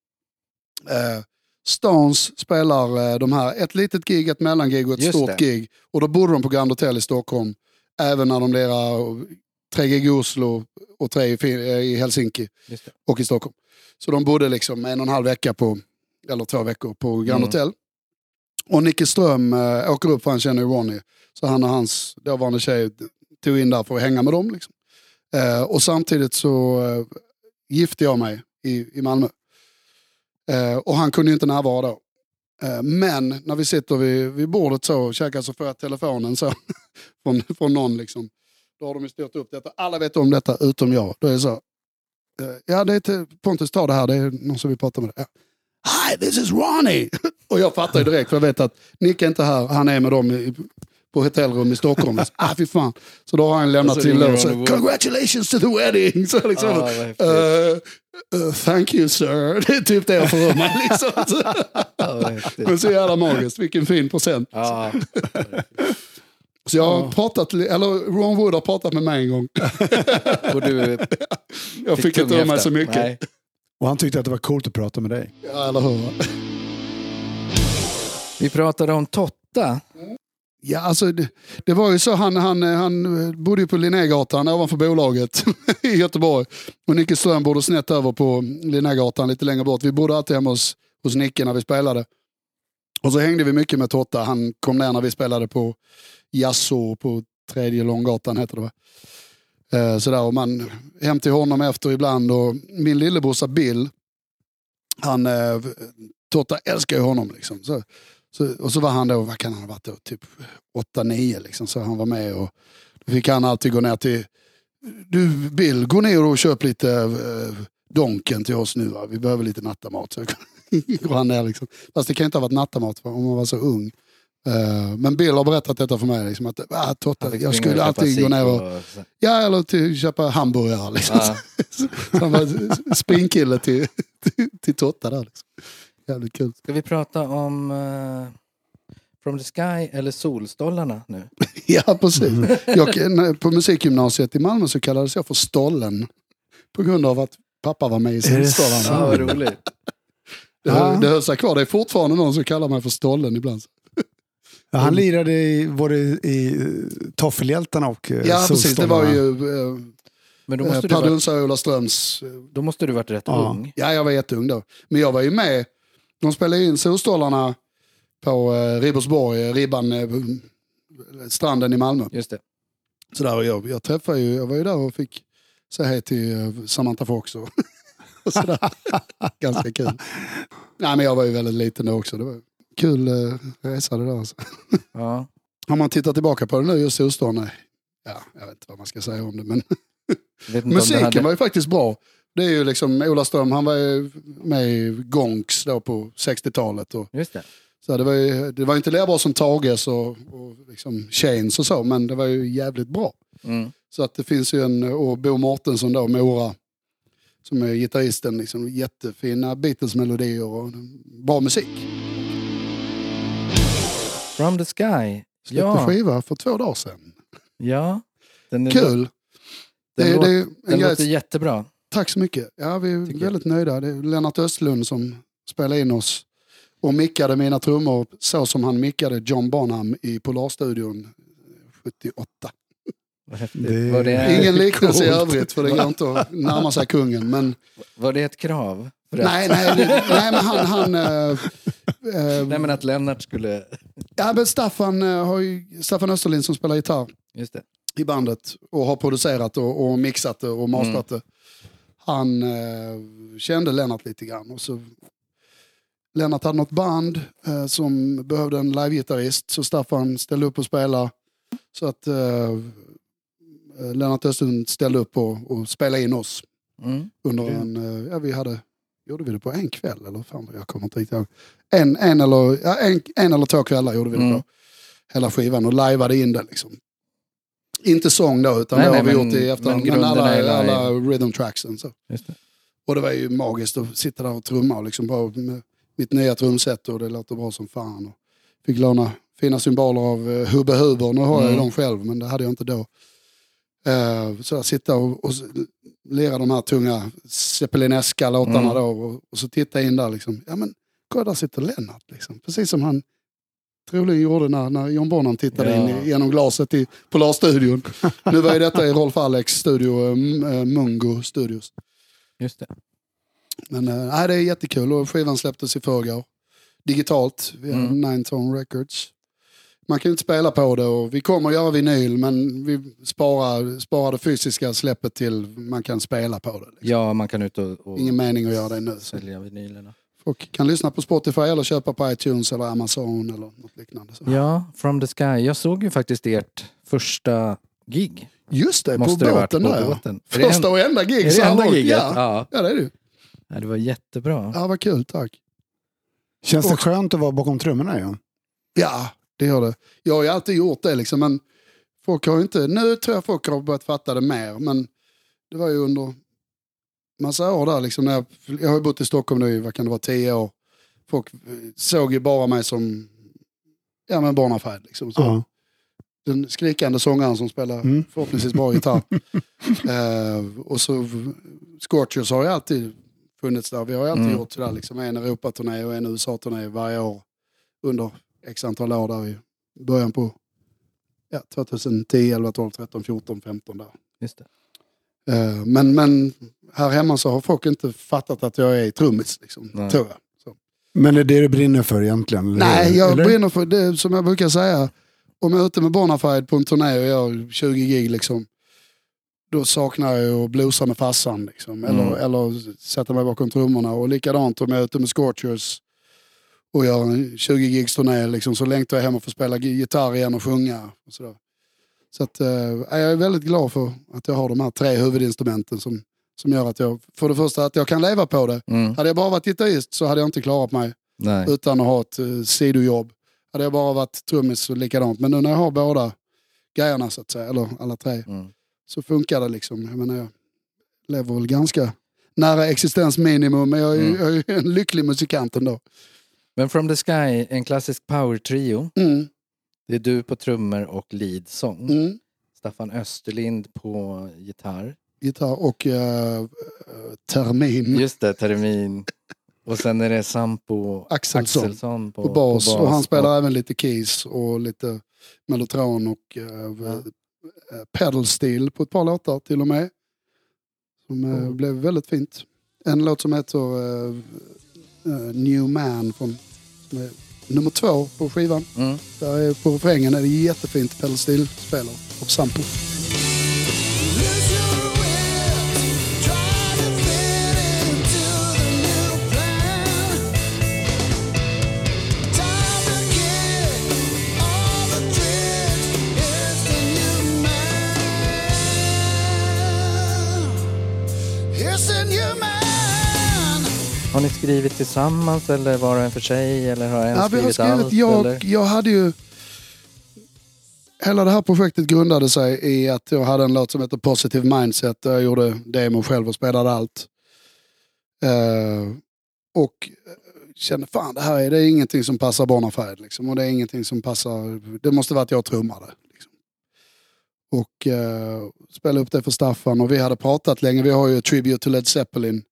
Eh, Stones spelar eh, de här, ett litet gig, ett mellangig och ett Just stort det. gig. Och då bodde de på Grand Hotel i Stockholm. Även när de lirar tre gig i Oslo och tre i, eh, i Helsinki och i Stockholm. Så de bodde liksom en och en halv vecka på, eller två veckor på Grand Mm. Hotel. Och Nicke Ström äh, åker upp för han känner ju Ronny. Så han och hans dåvarande tjej tog in där för att hänga med dem. Liksom. Eh, och samtidigt så eh, gifte jag mig i, i Malmö. Eh, och han kunde ju inte närvara då. Eh, men när vi sitter vid, vid bordet så och käkar så får jag telefonen så från, från någon. Liksom. Då har de ju styrt upp detta. Alla vet om detta utom jag. Då är det så. Eh, ja, det är till, Pontus ta det här. Det är någon som vill prata med dig. Ja. Hi, this is Ronnie! och jag fattar ju direkt för jag vet att Nick är inte här. Han är med dem i, på hotellrum i Stockholm. ah, fy fan. Så då har han lämnat Och så till så, Wood. Congratulations to the wedding! Så liksom, Ah. "Eh, eh, thank you sir. Det är typ det jag får ur mig. Liksom. Häftigt. Men så jävla magiskt. Vilken fin present. Ja, Så jag har pratat, li- eller Ron Wood har pratat med mig en gång. och du Jag fick inte ur mig så mycket. Nej. Och han tyckte att det var coolt att prata med dig. Ja, eller hur? Vi pratade om Totta. Ja, alltså det, det var ju så, han, han, han bodde ju på Linnégatan ovanför bolaget i Göteborg. Och Nicke Ström bodde snett över på Linnégatan lite längre bort. Vi bodde alltid hemma hos, hos Nicke när vi spelade. Och så hängde vi mycket med Totta. Han kom ner när vi spelade på Jasso på tredje Långgatan heter det va? Eh, sådär, och man hem till honom efter ibland. Och min lillebrorsa Bill, han, eh, Totta älskar ju honom. Liksom. Så, så, och så var han då, vad kan han ha varit då, typ 8-9 liksom. Så han var med och då fick han alltid gå ner till, du Bill, gå ner och köp lite eh, Donken till oss nu va? vi behöver lite nattamat. Så går han ner liksom. Fast det kan inte ha varit nattamat om man var så ung. Eh, men Bill har berättat detta för mig, liksom, att ah, Totta, jag skulle alltid gå ner och, och- ja eller till köpa hamburgare. Liksom. Ja. Så han var spinkille till, till, till Totta där. Liksom. Jävligt kul. Ska vi prata om eh, From the Sky eller Solstollarna nu? Ja, precis. Jag, när- på musikgymnasiet i Malmö så kallades jag för Stollen. På grund av att pappa var med i det Solstollarna. Ja, vad roligt. Det, höll- det höll sig kvar. Det är fortfarande någon som kallar mig för Stollen ibland. Ja, han lirade i, både i eh, Toffelhjältarna och eh, Ja, precis. Det var ju eh, Men då eh, måste, du Per varit, Dunsa och Ola Ströms. eh, då måste du varit rätt Ja. ung. Ja, jag var jätteung då. Men jag var ju med. De spelade in Solstolarna på eh, Ribersborg, eh, Ribban, eh, stranden i Malmö. Just det. Så där, och jag, jag träffade ju, jag var ju där och fick säga hej till eh, Samantha Fox och, och sådär. Ganska kul. Nej, men jag var ju väldigt liten då också. Det var kul eh, resa det där. Alltså. Ja. Har man tittat tillbaka på det nu, just Solstan, nej. Ja, jag vet inte vad man ska säga om det. Men om musiken hade... var ju faktiskt bra. Det är ju liksom Ola Ström, han var ju med i Gonks då på 60-talet. Och, Just det. så det var ju det var inte lika bra som Tages och, och liksom Chains och så, men det var ju jävligt bra. Mm. Så att det finns ju en, och Bo Mårtensson då, Mora, som är gitarristen, liksom, jättefina Beatles-melodier och bra musik. From the Sky. Släppte Ja. skiva för två dagar sedan. Ja. Den är, Kul! Den, det, låter, det den grej, låter jättebra. Tack så mycket. Ja, vi är Tycker väldigt nöjda. Det är Lennart Östlund som spelade in oss och mickade mina trummor så som han mickade John Bonham i Polarstudion 78. Vad häftigt. Det- Var, det, Ingen liknelse i övrigt för det går inte att närma sig kungen. Men, var det ett krav? Nej, nej, det- nej, men han... han eh, Nej men att Lennart skulle... ja, men Staffan, eh, har ju, Staffan Österlind som spelar gitarr Just det. i bandet och har producerat och, och mixat det och mastrat det. Han eh, kände Lennart lite grann. Och så, Lennart hade något band eh, som behövde en livegitarrist så Staffan ställde upp och spelade. Så att eh, eh, Lennart Östlund ställde upp och, och spelade in oss Mm. under en, eh, ja vi hade, gjorde vi det på en kväll eller fan jag kommer inte riktigt ihåg. En, en, eller, ja, en, en eller två kvällar gjorde vi det Mm. på. Hela skivan och lajvade in det liksom. Inte sång då utan Nej, det har nej, vi men- gjort i efterhand. men Men, grunderna är alla, alla rhythm tracksen så. Det. Och det var ju magiskt att sitta där och trumma och liksom bara med mitt nya trumset och det låter bra som fan. Och fick låna fina symboler av uh, Hubbe Huber. Nu har jag ju Mm. dem själv men det hade jag inte då. Uh, så att sitta och, och lira de här tunga Zeppelineska låtarna Mm. då och, och så titta in där liksom. Ja men kolla där sitter Lennart liksom. Precis som han troligen gjorde när, när John Bonham tittade Ja. in genom glaset i Polarstudion. nu var ju detta i Rolf Alex studio, uh, Mungo Studios. Just det. Men äh, det är jättekul och skivan släpptes i förrgår. Digitalt via Mm. Nine Tone Records. Man kan inte spela på det och vi kommer att göra vinyl men vi sparar, sparar det fysiska släppet till man kan spela på det. Liksom. Ja, man kan ut och, och Ingen mening att göra det nu. Så sälja vinylerna. Folk kan lyssna på Spotify eller köpa på iTunes eller Amazon eller något liknande. Så. Ja, From the Sky. Jag såg ju faktiskt ert första gig. Just det, Måste på det båten på där. ja. båten. Första och enda gig Är det enda giget? Ja. Ja. ja, det är det ja. Det var jättebra. Ja, vad kul, tack. Känns det Och- skönt att vara bakom trummorna igen? Ja, det gör det. Jag har ju alltid gjort det liksom, men folk har ju inte, nu tror jag folk har börjat fatta det mer, men det var ju under massa år där liksom, när jag, jag har ju bott i Stockholm nu i, vad kan det vara, tio år. Folk eh, såg ju bara mig som, ja men Bonafide liksom. Så. Ja. Den skrikande sångaren som spelar Mm. förhoppningsvis bra gitarr. eh, och så Scorchers har ju alltid funnits där. Vi har ju alltid Mm. gjort sådär liksom en Europaturné och en USA-turné varje år under x antal år där i början på ja, 2010, 11, 12, 13, 14, 15 där. Just det. Eh, men, men här hemma så har folk inte fattat att jag är trummis liksom, Nej. tror jag. Så. Men det är det du brinner för egentligen? eller Nej, jag Eller? brinner för det som jag brukar säga. Om jag är ute med Bonafide på en turné och gör 20 gig liksom. Då saknar jag att bluesa med farsan. Liksom. Eller, Mm. eller sätta mig bakom trummorna. Och likadant om jag är ute med Scorchers och gör en 20 gigs turné. Liksom, så längtar jag hem och får spela gi- gitarr igen och sjunga. Och sådär. Så att, eh, jag är väldigt glad för att jag har de här tre huvudinstrumenten som, som gör att jag, för det första att jag kan leva på det. Mm. Hade jag bara varit gitarrist så hade jag inte klarat mig Nej. utan att ha ett uh, sidojobb. Hade jag bara varit trummis så likadant. Men nu när jag har båda grejerna så att säga, eller alla tre, Mm. så funkar det liksom. Jag menar, jag lever väl ganska nära existensminimum, men jag är, Mm. jag är en lycklig musikant ändå. Men From the Sky, en klassisk power trio. Mm, Det är du på trummor och leadsång. mm. Staffan Österlind på gitarr. Gitarr och eh, termin Just det, termin. Och sen är det Sampo Axelsson. Axelsson på, på bas. Och han spelar och- även lite keys och lite mellotron och uh, Ja. pedal steel på ett par låtar till och med. Som eh, Mm. blev väldigt fint. En låt som heter eh, New Man från som är nummer två på skivan. Mm. Där är, på refrängen är det jättefint pedal steel spel av ni skrivit tillsammans eller var och en för sig? Eller har en Ja, vi har skrivit, skrivit, allt? jag, eller? jag hade ju... Hela det här projektet grundade sig i att jag hade en låt som heter Positive Mindset där jag gjorde demo själv och spelade allt. Eh, och kände fan det här är, det är ingenting som passar Bonafide liksom. Och det är ingenting som passar, det måste vara att jag trummade. Liksom. och eh, spelade upp det för Staffan. Och vi hade pratat länge, vi har ju Tribute to Led Zeppelin.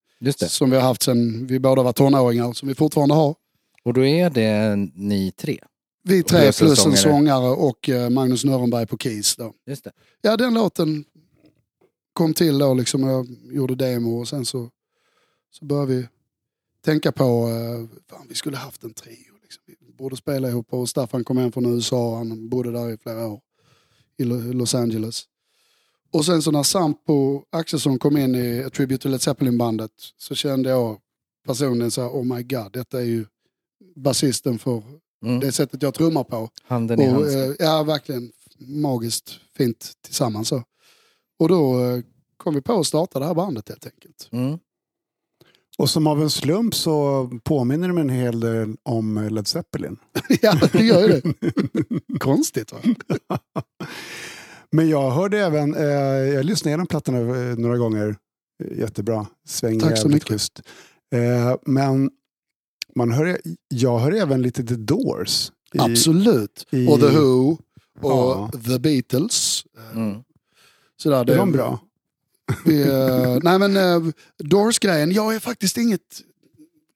Som vi har haft sen vi båda var tonåringar, som vi fortfarande har. Och då är det ni tre? Vi tre plus en sångare. och eh, Magnus Nörenberg på keys. Då. Just det. Ja, den låten kom till då liksom. Jag gjorde demo och sen så, så började vi tänka på, eh, fan vi skulle haft en trio. Liksom. Vi borde spela ihop och Staffan kom hem från USA, han bodde där i flera år. I Lo- Los Angeles. Och sen så när Sampo Axelsson kom in i A Tribute to Led Zeppelin-bandet så kände jag personligen så här, oh my god, detta är ju basisten för Mm. det sättet jag trummar på. Handen i Och, handsken. eh, ja, verkligen magiskt fint tillsammans. Så. Och då eh, kom vi på att starta det här bandet helt enkelt. Mm. Och som av en slump så påminner de en hel del om Led Zeppelin. ja, det gör ju det. Konstigt va? Men jag hörde även, eh, jag lyssnade igenom plattorna eh, några gånger. Eh, Jättebra, svänger Tack så mycket. schysst. Eh, men man hör, jag hör även lite The Doors. i- Absolut. i- Och The Who och Ja. The Beatles. Eh, Mm. Sådär, Är de bra? Vi, eh, nej men uh, Doors-grejen, jag är faktiskt inget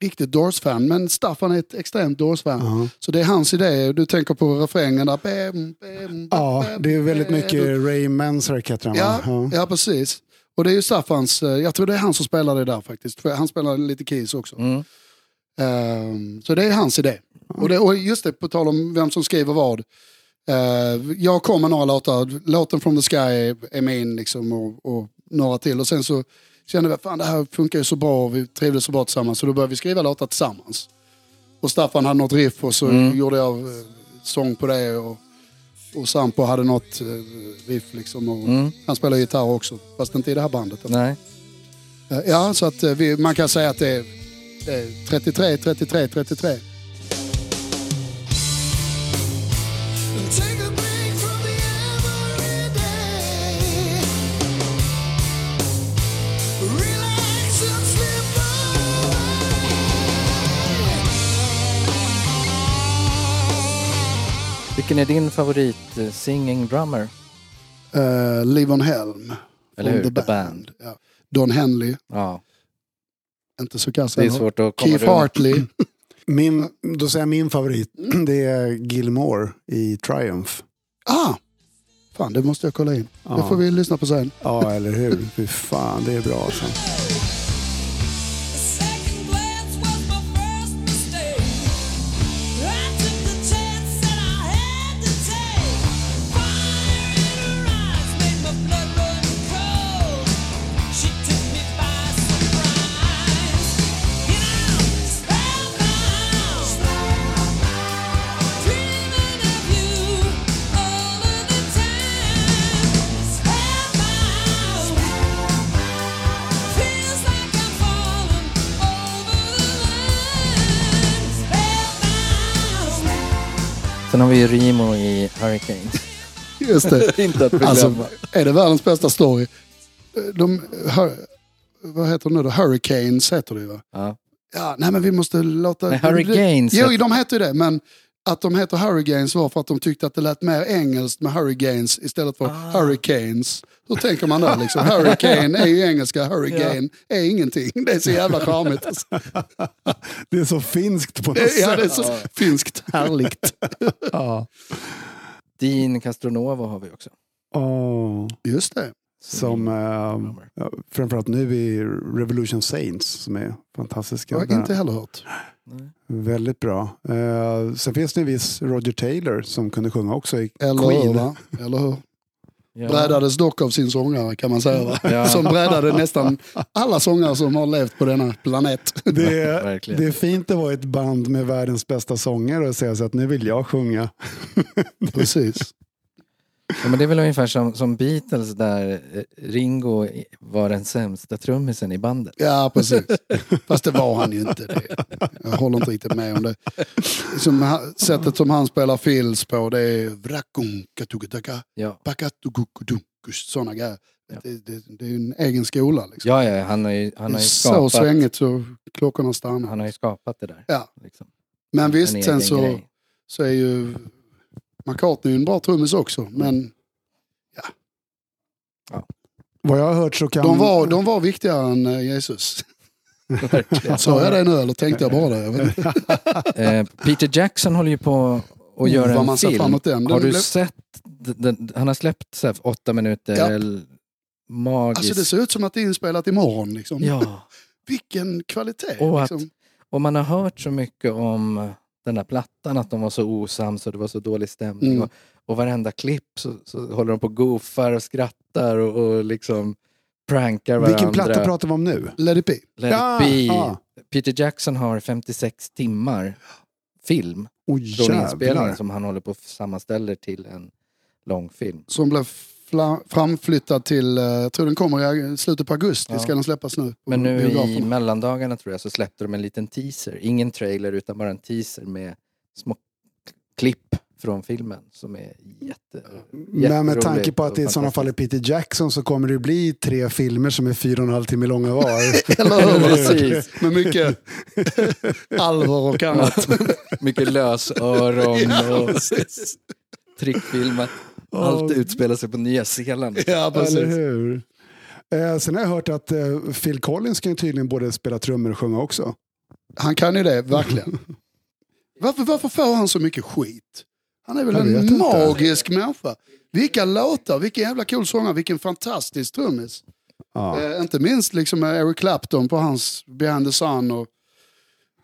riktigt Doors-fan, men Staffan är ett extremt Doors-fan. Ja. Så det är hans idé. Du tänker på refrängen där. Bam, bam, Ja, bam, det är väldigt bam. mycket Ray Manzarek heter han va? Ja, ja, precis. Och det är ju Staffans, eh, jag tror det är han som spelar det där faktiskt. För han spelar lite keys också. Mm. Ehm, så det är hans idé. Och, det, och just det, på tal om vem som skriver vad. Uh, jag kom med några låtar, låten From the Sky är, är min liksom, och, och några till. Och sen så kände att det här funkar ju så bra och vi trivdes så bra tillsammans. Så då började vi skriva låtar tillsammans. Och Staffan hade något riff och så Mm. gjorde jag eh, sång på det. Och, och Sampo hade något eh, riff liksom. Och Mm. Han spelar gitarr också, fast inte i det här bandet. Nej. Eh, Ja, så att vi, man kan säga att det är, det är 33, 33, 33. Vilken är din favorit eh, singing drummer? Uh, Livon Helm. Eller hur? The The Band. Ja. Don Henley, Ja, inte så kass det är ännu. svårt att komma Keith runt. Hartley. Min, då säger jag min favorit, det är Gilmore i Triumph. ah! Fan, det måste jag kolla in. Det får vi lyssna på sen. Ja, eller hur? Fy fan, det är bra alltså. Sen har vi ju Rimo i Hurricanes. Just det. Inte att förglömma. Alltså, är det världens bästa story? De, hur, vad heter det nu då? Hurricanes heter det ju va? ja. Ja, nej men vi måste låta... Nej, Hurricanes Jo, de heter ju det, men att de heter Hurricanes var för att de tyckte att det lät mer engelskt med Hurricanes istället för Ah. Hurricanes. Hur tänker man då? Liksom? Hurricane är ju engelska, Hurricane är ingenting. Det är så jävla charmigt. Alltså. Det är så finskt på något Det- Ja, sätt. det är så finskt härligt. Ja. Dean Castronova har vi också. Åh, Just det. Som, eh, ja, framförallt nu i Revolution Saints som är fantastiska. Jag har inte heller hört. Nej. Väldigt bra. Eh, sen finns det en viss Roger Taylor som kunde sjunga också i Eller hur? Queen. Va? Eller hur? Ja. Brädades dock av sin sångare kan man säga. Va? Ja. Som brädade nästan alla sångare som har levt på denna planet. Det är, det är fint att vara ett band med världens bästa sångare och säga så att nu vill jag sjunga. Precis. Ja, men det är väl ungefär som, som Beatles där eh, Ringo var den sämsta trummisen i bandet. Ja, precis. Fast det var han ju inte. Det. Jag håller inte riktigt med om det. Som, sättet som han spelar fills på det är Ja, sådana grejer. Ja. Det, det, det är ju en egen skola. Liksom. ja, ja han har ju, han har ju så skapat, svängigt så klockorna stannar. han har ju skapat det där. Ja. Liksom. Men En visst, sen så, grej. så är ju McCartney en bra trummis också. Men Vad jag har hört så kan... De var, de var viktigare än eh, Jesus. Sa jag det nu eller tänkte jag bara det? Eh, Peter Jackson håller ju på att Oh, göra vad en film. Har Den du blev- sett? Den, han har släppt så här, åtta minuter. Ja. eller Magiskt. Alltså det ser ut som att det är inspelat imorgon. Liksom. Ja. Vilken kvalitet. Och att- liksom. Och man har hört så mycket om den här plattan, att de var så osams och det var så dålig stämning. Mm. Och, och varenda klipp så, så håller de på och goofar och skrattar och, och liksom prankar varandra. Vilken platta pratar vi om nu? Let it be. Let Ja, it be. ja. Peter Jackson har 56 timmar film Oh, från inspelningen som han håller på att sammanställer till en långfilm. Som blev framflyttad till, eh, jag tror den kommer i slutet på augusti, Ja. ska den släppas nu. Men nu i mellandagarna tror jag så släppte de en liten teaser. Ingen trailer utan bara en teaser med små klipp från filmen som är jätte, Men med tanke på att det i sådana fall är. Peter Jackson så kommer det bli tre filmer som är fyra och en halv timme långa var. Eller. Med mycket allvar och annat. Mycket lösöron och precis. trickfilmat. Allt utspelar sig på Nya Zeeland. Ja, Eller precis. hur? Eh, sen har jag hört att eh, Phil Collins kan ju tydligen både spela trummor och sjunga också. Han kan ju det, verkligen. Varför, varför får han så mycket skit? Han är väl Jag en inte. magisk människa. Vilka låtar, vilken jävla cool sångare, vilken fantastisk trummis. Ja. Eh, inte minst liksom med Eric Clapton på hans Behind the Sun och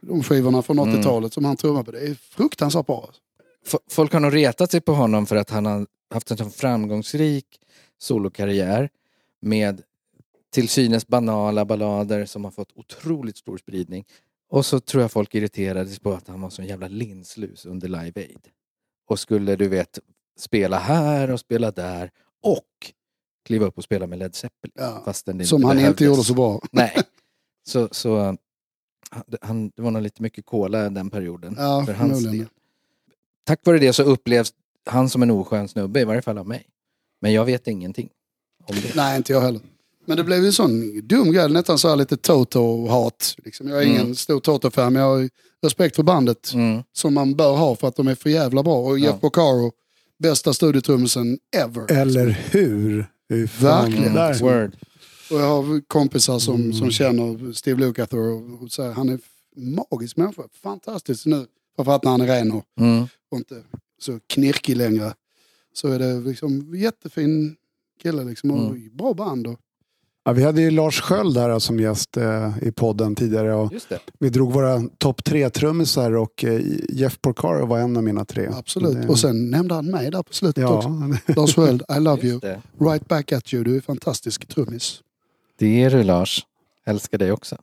de skivorna från 80-talet som han trummar på. Det är fruktansvärt bra. F- Folk har nog retat sig på honom för att han har haft en så framgångsrik solokarriär med till synes banala ballader som har fått otroligt stor spridning. Och så tror jag folk irriterades på att han var så jävla linslus under Live Aid. Och skulle du vet spela här och spela där och kliva upp och spela med Led Zeppelin. Ja. Fastän det Som inte han inte gjorde så bra. Nej. Så, så han- det var nog lite mycket cola den perioden Ja, för hans del. Tack vare det så upplevs han som en oskön snubbe, i varje fall av mig. Men jag vet ingenting om det. Nej, inte jag heller. Men det blev ju en sån dum grej, nästan så här lite Toto-hat. Liksom. Jag är ingen Mm. stor Toto-fan, men jag har respekt för bandet Mm. som man bör ha för att de är för jävla bra. Och Jeff Ja. Porcaro, bästa studiotrummisen ever. Eller hur? Verkligen. Word. Och jag har kompisar som, Mm. som känner Steve Lukather och, och säger han är magisk människa. Fantastisk nu. Framförallt när han är ren och, Mm. och inte så knirkig längre. Så är det liksom jättefin kille liksom. Och Mm. bra band. Och, Ja, vi hade ju Lars Sköld där som gäst eh, i podden tidigare. Och Just det. vi drog våra topp tre trummisar och eh, Jeff Porcaro var en av mina tre. absolut. Det- Och sen nämnde han mig där på slutet också. Ja, Lars Sköld, I love you. Right back at you. Du är fantastisk trummis. Det är du Lars. Älskar dig också.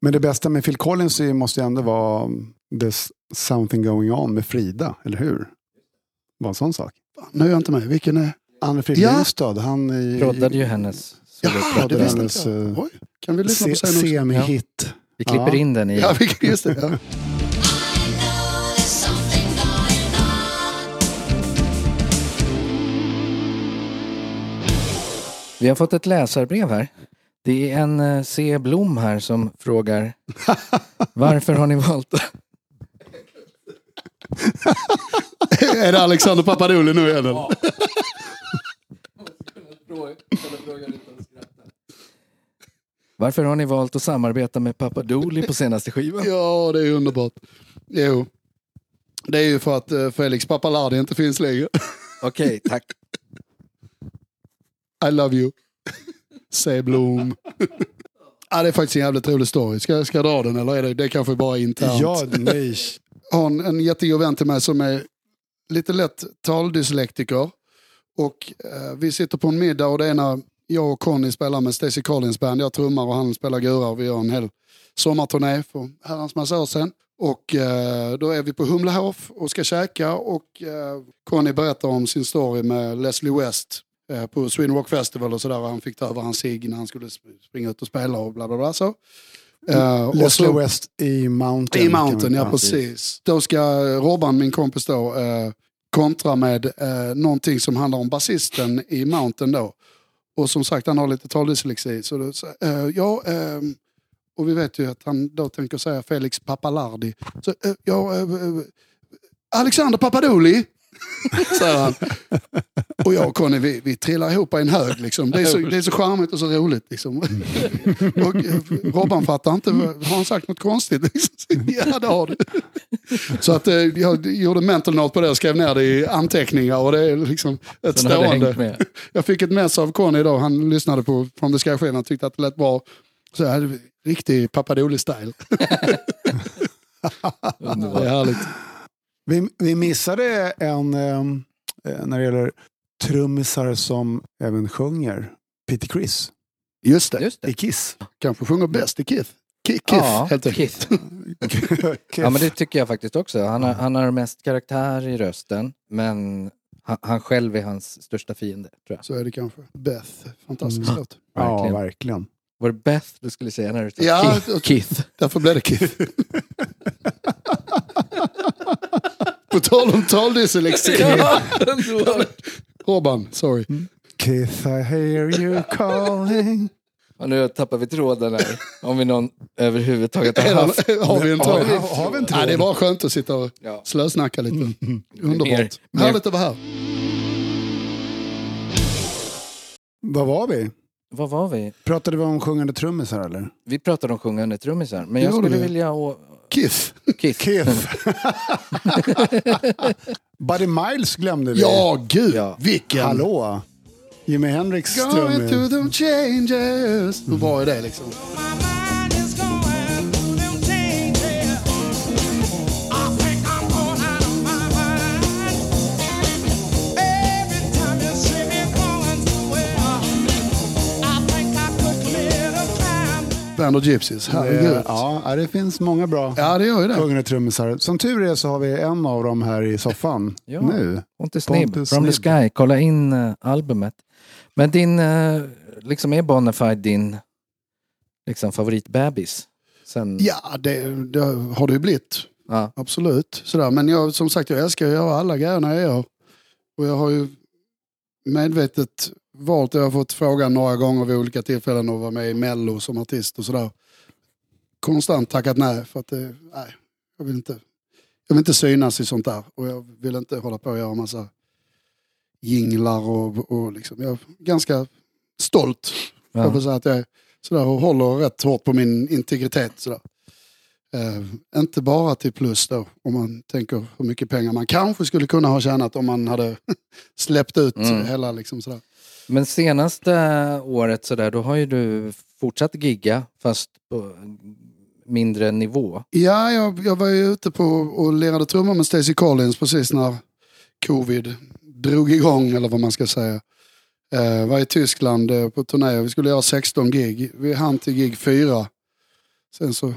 men det bästa med Phil Collins måste ju ändå vara There's something going on med Frida, eller hur? Var en sån sak. Nu är jag inte med. Vilken är... Anne-Frid Ja. Lindstad, han i- Proddade ju hennes Jaha, det visste hennes, inte jag. eh, Oj, kan vi lyssna se, på sen semi-hit. Vi klipper Ja. in den i... Ja, vi- just det. Ja. Vi har fått ett läsarbrev här. Det är en eh, C. Blom här som frågar Varför har ni valt är det Alexander Papadouli nu igen? eller? Varför har ni valt att samarbeta med Papadoli på senaste skivan? Ja, det är underbart. Jo. Det är ju för att eh, Felix Papalardi inte finns längre. Okej, tack. I love you. Säg Blom. ja, det är faktiskt en jävligt rolig story. Ska, ska jag dra den eller är det, det kanske bara är internt? Ja, nej har en, en jättegod vän till mig som är lite lätt taldyslektiker. Och eh, vi sitter på en middag och det är när jag och Conny spelar med Stacey Collins band. Jag trummar och han spelar gura och Vi gör en hel sommarturné för herrans massa år sedan. Och eh, då är vi på Humlehof och ska käka och eh, Conny berättar om sin story med Leslie West eh, på Sweden Rock Festival och sådär. Han fick ta över hans cigg när han skulle springa ut och spela och bla bla bla. Så. Eh, och Leslie så- West i Mountain. i Mountain, ja precis. Då ska Robban, min kompis då, eh, kontra med eh, någonting som handlar om basisten i Mountain då. Och som sagt, han har lite taldyslexi. Så då, så, eh, ja, ehm, och vi vet ju att han då tänker säga Felix Papalardi. Så, ja, Alexander Papadoli. säger han. Och jag och Conny, vi, vi trillar ihop i en hög. Liksom. Det, är så, det är så charmigt och så roligt. Liksom. Och eh, Robban fattar inte, har han sagt något konstigt? Liksom. Ja, det har du. Så att, eh, jag gjorde mental note på det och skrev ner det i anteckningar. Och det är liksom ett hängt stående. Jag fick ett mess av Conny idag, han lyssnade på From the Sky-skivan och tyckte att det lät bra. Så jag hade riktig Papadoli-style. Det är härligt. Vi, vi missade en, ehm, eh, när det gäller trummisar som även sjunger, Peter Criss Just det, Just det. i Kiss. kanske sjunger bäst i Kith. Ki- Kith, Ja, helt enkelt. Ja men det tycker jag faktiskt också. Han har, han har mest karaktär i rösten men han, han själv är hans största fiende tror jag. Så är det kanske. Beth, fantastisk Mm. låt. Ja, Verkligen. verkligen. Var det Beth du skulle säga när du sa Ja, Keith? och- Keith. Därför blev det Kith. På tal om taldyslexi. Robban, sorry. Kiss, I hear you calling. Och nu tappar vi tråden här. Om vi någon överhuvudtaget har haft. Har vi en tråd? Har- har vi en tråd? Ja, det är bara skönt att sitta och Ja. slösnacka lite. Underbart. Mer- mer- Härligt att vara här. Vad var vi? Vad var vi? Pratade vi om sjungande trummisar eller? Vi pratade om sjungande trummisar. Men jag skulle vi? vilja... Kith. Keith. Kiss. Buddy Miles glömde vi. Ja, gud. Ja. Vilken. Hallå. Jimi Hendrix Going through them changes. Hur bra är det liksom? Band of Gypsies, herregud. Eh, Ja, det finns många bra Ja, det gör ju det. sjungande trummisar. Som tur är så har vi en av dem här i soffan Ja. nu. Pontus Snibb, Pontus From the. Sky. Kolla in uh, albumet. Men din, uh, liksom är Bonafide din liksom, favoritbebis? Sen, Ja, det, det har det ju blivit. ja. Absolut. Sådär. Men jag, som sagt, jag älskar att göra alla grejerna jag gör. Och jag har ju medvetet valt, jag har fått frågan några gånger vid olika tillfällen att vara med i Mello som artist och sådär. Konstant tackat nej för att det, nej, jag vill inte, jag vill inte synas i sånt där. Och jag vill inte hålla på och göra massa jinglar och, och liksom, jag är ganska stolt Ja. jag får säga att jag är sådär och håller rätt hårt på min integritet. Sådär. Eh, inte bara till plus då, om man tänker hur mycket pengar man kanske skulle kunna ha tjänat om man hade släppt ut Mm. hela liksom sådär. Men senaste året så där, då har ju du fortsatt gigga fast på mindre nivå. Ja, jag, jag var ju ute på och lirade trummor med Stacey Collins precis när covid drog igång, eller vad man ska säga. Eh, var i Tyskland eh, på turné, vi skulle göra 16 gig. Vi hann till gig 4. Sen så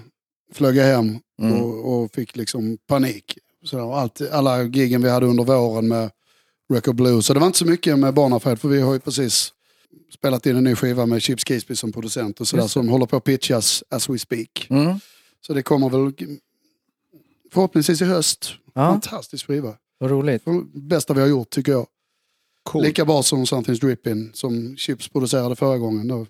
flög jag hem Mm. och, och fick liksom panik. Så allt, alla giggen vi hade under våren med Record Blues. Så det var inte så mycket med Bonafide för vi har ju precis spelat in en ny skiva med Chips Keesby som producent och sådär som håller på att pitchas as we speak. Mm. Så det kommer väl förhoppningsvis i höst. Ja, Fantastisk skiva. vad roligt. Bästa vi har gjort tycker jag. Cool. Lika bra som Something's Dripping som Chips producerade förra gången. Då.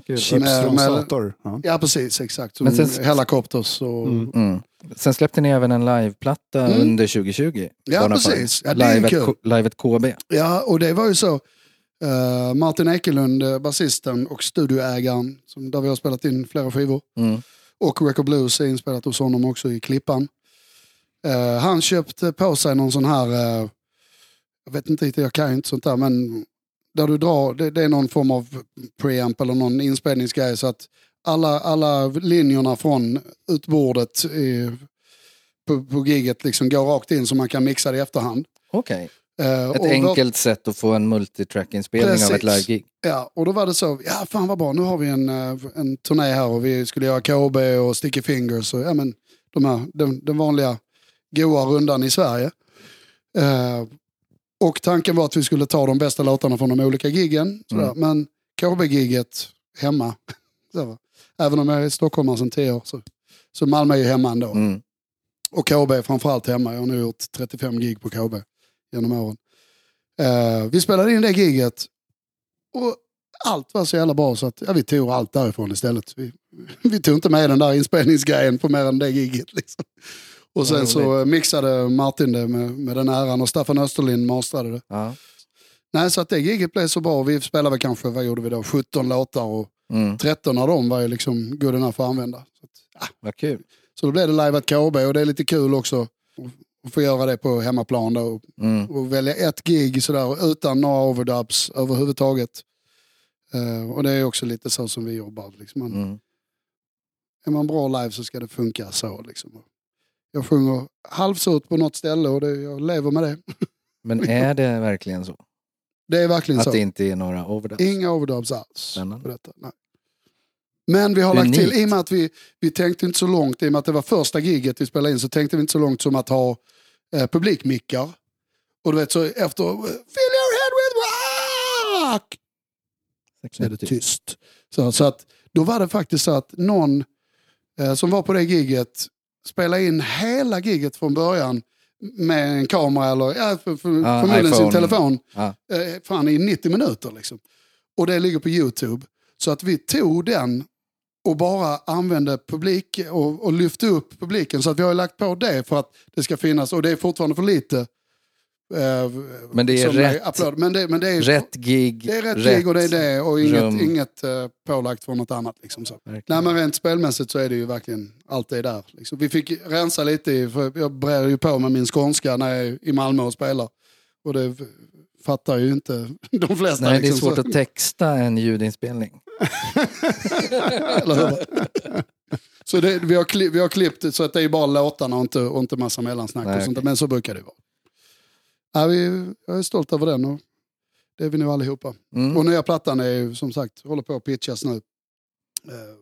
Chips från Sator. Ja. Ja precis, exakt. Men sen- Helicopters och... Mm. Mm. Sen släppte ni även en liveplatta Mm. under 2020. Ja, precis. Ja, det är live, at, K- live at KB. Ja, och det var ju så. eh, Martin Ekelund, uh, basisten och studioägaren, som, där vi har spelat in flera skivor. Mm. Och Record Blues är inspelat hos honom också i Klippan. Eh, han köpte på sig någon sån här, eh, jag vet inte riktigt, jag kan ju inte sånt där, men där du drar, det, det är någon form av preamp eller någon inspelningsgrej så att alla, alla linjerna från utbordet i, på, på giget liksom går rakt in så man kan mixa det i efterhand. Okej. Eh, Ett och då- enkelt sätt att få en multitrack-inspelning av ett live-gig. Ja, och då var det så, ja fan vad bra, nu har vi en, eh, en turné här och vi skulle göra KB och Sticky Fingers och ja men de här, den, den vanliga goa rundan i Sverige. Eh, och tanken var att vi skulle ta de bästa låtarna från de olika giggen. Sådär. Mm. Men KB-giget hemma, så, även om jag är stockholmare sedan tio år så, så Malmö är ju hemma ändå. Mm. Och KB är framförallt hemma. Jag har nu gjort 35 gig på KB genom åren. Eh, vi spelade in det giget och allt var så jävla bra så att ja, vi tog allt därifrån istället. Vi, vi tog inte med den där inspelningsgrejen på mer än det giget. Liksom. Och sen så mixade Martin det med, med den äran och Staffan Österlind mastrade det. Ja. Nej, så att det giget blev så bra. Vi spelade väl kanske, vad gjorde vi då, 17 låtar och Mm. 13 av dem var ju liksom good enough att använda. Så, att, Vad kul. så då blev det live at KB och det är lite kul också att- att få göra det på hemmaplan då. Och, Mm. och välja ett gig sådär utan några overdubs överhuvudtaget. Eh, och det är också lite så som vi jobbar. Liksom. Man, Mm. Är man bra live så ska det funka så. Liksom. Jag sjunger halvsurt på något ställe och det, jag lever med det. Men är det verkligen så? Det är verkligen Att så. det inte är några overdubs? Inga overdubs alls på detta. Nej. Men vi har lagt till, Unikt. i och med att vi, vi tänkte inte så långt, i och med att det var första giget vi spelade in, så tänkte vi inte så långt som att ha eh, publikmickar. Och du vet så efter, fill your head with rock! Så är det tyst. Så, så att, då var det faktiskt så att någon eh, som var på det giget spelade in hela giget från början med en kamera eller ja, för, för, Ja, förmodligen sin telefon. Ja. Eh, fan i 90 minuter liksom. Och det ligger på YouTube. Så att vi tog den och bara använde publik och, och lyfte upp publiken. Så att vi har lagt på det för att det ska finnas, och det är fortfarande för lite. Eh, Men det är rätt-. Men det, men det är Rätt gig, det är rätt, gig och det är det och inget, rum. inget uh, pålagt från något annat. Liksom så. Verkligen. Nej men rent spelmässigt så är det ju verkligen allt det där. Liksom. Vi fick rensa lite, i, för jag brer ju på med min skånska när jag är i Malmö och spelar. Och det fattar ju inte de flesta. Nej, det är liksom, svårt så. att texta en ljudinspelning. Så det, vi, har kli, vi har klippt så att det är bara låtarna och inte, och inte massa mellansnack. Nej, och sånt, okej. Men så brukar det vara. Ja, vi, jag är stolt över den och det är vi nog allihopa. Mm. Och nya plattan är ju som sagt, håller på att pitchas nu. Eh,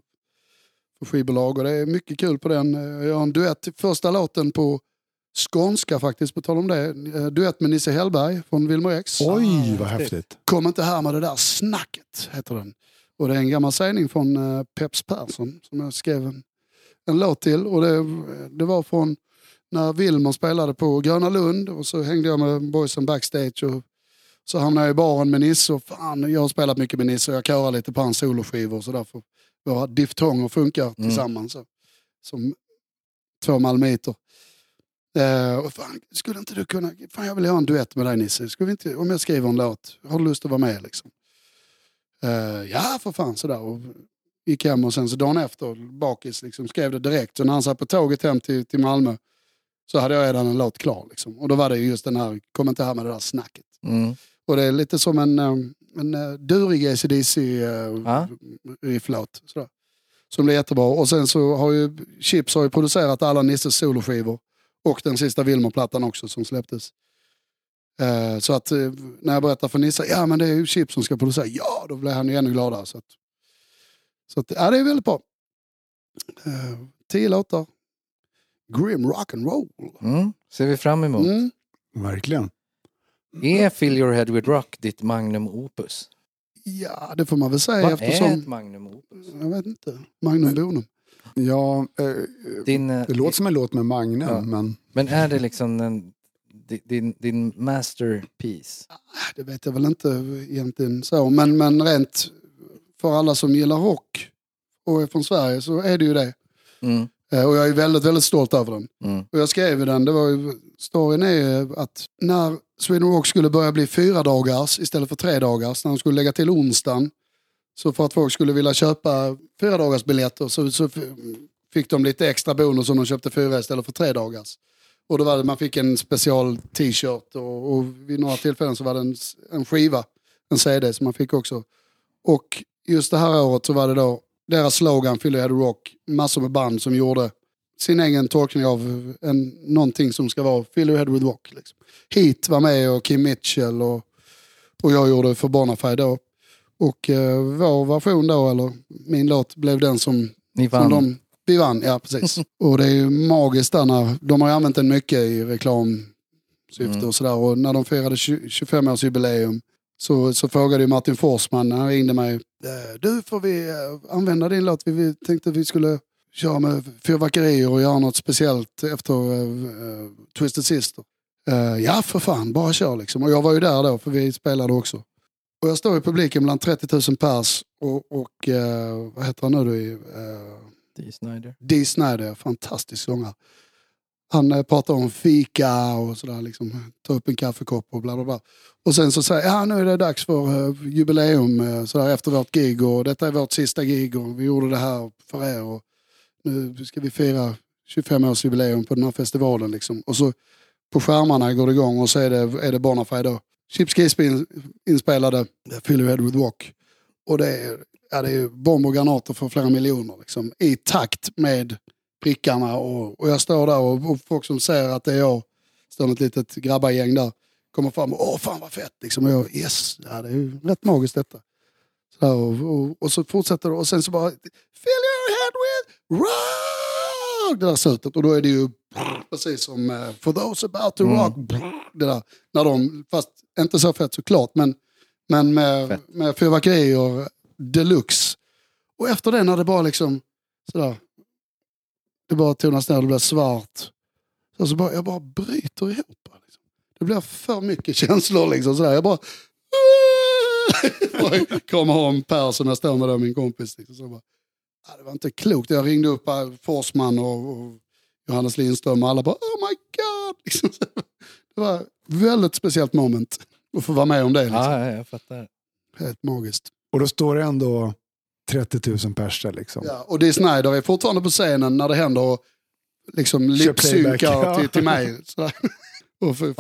för skivbolag och det är mycket kul på den. Eh, Jag har en duett, till första låten på skånska faktiskt, på tal om det. Eh, Duett med Nisse Hellberg från Wilmer X. Oj, vad häftigt. Kom inte här med det där snacket, heter den. Och det är en gammal sägning från eh, Peps Persson som jag skrev en, en låt till. Och det, det var från när Wilmer spelade på Gröna Lund och så hängde jag med boysen backstage. Och så hamnade jag i baren med Nisse och fan, jag har spelat mycket med Nisse och jag körar lite på hans soloskivor och så därför våra diftonger funkar tillsammans. Så, som två malmöiter. Eh, och fan, skulle inte du kunna, fan jag vill ha en duett med dig Nisse, skulle vi inte, om jag skriver en låt, har du lust att vara med liksom? Eh, ja för fan sådär. Och gick hem och sen så dagen efter, bakis, liksom, skrev det direkt. Så när han satt på tåget hem till, till Malmö så hade jag redan en låt klar. Liksom. Och då var det ju just den här, kom inte här med det där snacket. Mm. Och det är lite som en, eh, en eh, durig ACDC uh, Ja. rifflåt. Sådär. Som blir jättebra. Och sen så har ju Chips har ju producerat alla Nisses soloskivor. Och den sista Wilmer-plattan också som släpptes. Eh, så att eh, när jag berättar för Nisse, ja men det är ju Chips som ska producera. Ja, då blir han ju ännu gladare. Så, att, så att, ja, det är väldigt bra. Eh, tio låtar. Grim rock and roll. Mm. Ser vi fram emot. Mm. Verkligen. Är Fill Your Head With Rock ditt magnum opus? Ja, det får man väl säga Vad eftersom... är ett magnum opus? Jag vet inte. Magnum bonum. Ja, eh, Din, eh, det låter som en låt med Magnum, Ja. men Men är det liksom en, di- din, din masterpiece? Det vet jag väl inte egentligen så. Men, men rent för alla som gillar rock och är från Sverige så är det ju det. Mm. Eh, Och jag är väldigt, väldigt stolt över den. Mm. Och jag skrev ju den, det var ju, storyn är att när Sweden Rock skulle börja bli fyra dagars istället för tre dagars, när de skulle lägga till onsdagen, så för att folk skulle vilja köpa fyra dagars biljetter så, så fick de lite extra bonus om de köpte fyra istället för tre dagars. Och då var det, man fick en special t-shirt och, och vid några tillfällen så var det en, en skiva, en CD som man fick också. Och just det här året så var det då deras slogan, Philly Head Rock, massor med band som gjorde sin egen tolkning av en, någonting som ska vara Fill Your Head With Rock. Liksom. Heat var med och Kim Mitchell och, och jag gjorde för Bonafide då. Och eh, vår version då, eller min låt, blev den som, Ni som vann. de... Vi vann, ja precis. och det är ju magiskt där när, de har ju använt den mycket i reklamsyfte Mm. och sådär. Och när de firade 20 25-årsjubileum så, så frågade ju Martin Forsman, han ringde mig. "Eh, Du, får vi eh, använda din låt? Vi, tänkte att vi skulle köra med fyrverkerier och göra något speciellt efter uh, Twisted Sister. Eh, ja, för fan, bara kör liksom. Och jag var ju där då, för vi spelade också. Och jag står i publiken bland 30 000 pers och, och eh, vad heter han nu då? Uh, Dee Snider. Dee Snider, fantastisk sångare han eh, pratar om fika och sådär, liksom, ta upp en kaffekopp och bla bla bla. Och sen så säger ja nu är det dags för uh, jubileum eh, sådär, efter vårt gig och detta är vårt sista gig och vi gjorde det här för er och nu ska vi fira 25-årsjubileum på den här festivalen. Liksom. Och så på skärmarna går det igång och så är det, är det Bonafide då. Chips Keys in, inspelade Fill Your Head With Walk. Och det är, ja, det är bomber och granater för flera miljoner liksom, i takt med prickarna. Och, och jag står där och, och folk som ser att det är jag, står ett litet grabbagäng där, kommer fram och åh fan vad fett liksom. Och jag, yes, ja, det är ju rätt magiskt detta. Så här, och, och, och så fortsätter det och sen så bara Fill your head with rock! Det där slutet och då är det ju precis som eh, For those about to rock. Det där, när de, fast inte så fett såklart men, men med, Fett. med fyrverkerier deluxe. Och efter det när det bara liksom sådär, det bara tonas ner, det blir svart. Så, så bara, jag bara bryter ihop. Liksom. Det blir för mycket känslor liksom sådär. Jag bara och kommer om Per som jag står med då, min kompis. Liksom, så bara, "Ah, det var inte klokt. Jag ringde upp eh, Forsman och, och Johannes Lindström och alla bara oh my god. Liksom, det var ett väldigt speciellt moment att få vara med om det. Liksom. Ja, jag fattar. Helt magiskt. Och då står det ändå 30 000 pers där liksom. Ja, och Dee Snider är fortfarande på scenen när det händer och liksom lipsynkar ja. till, till mig. Sådär. Och få,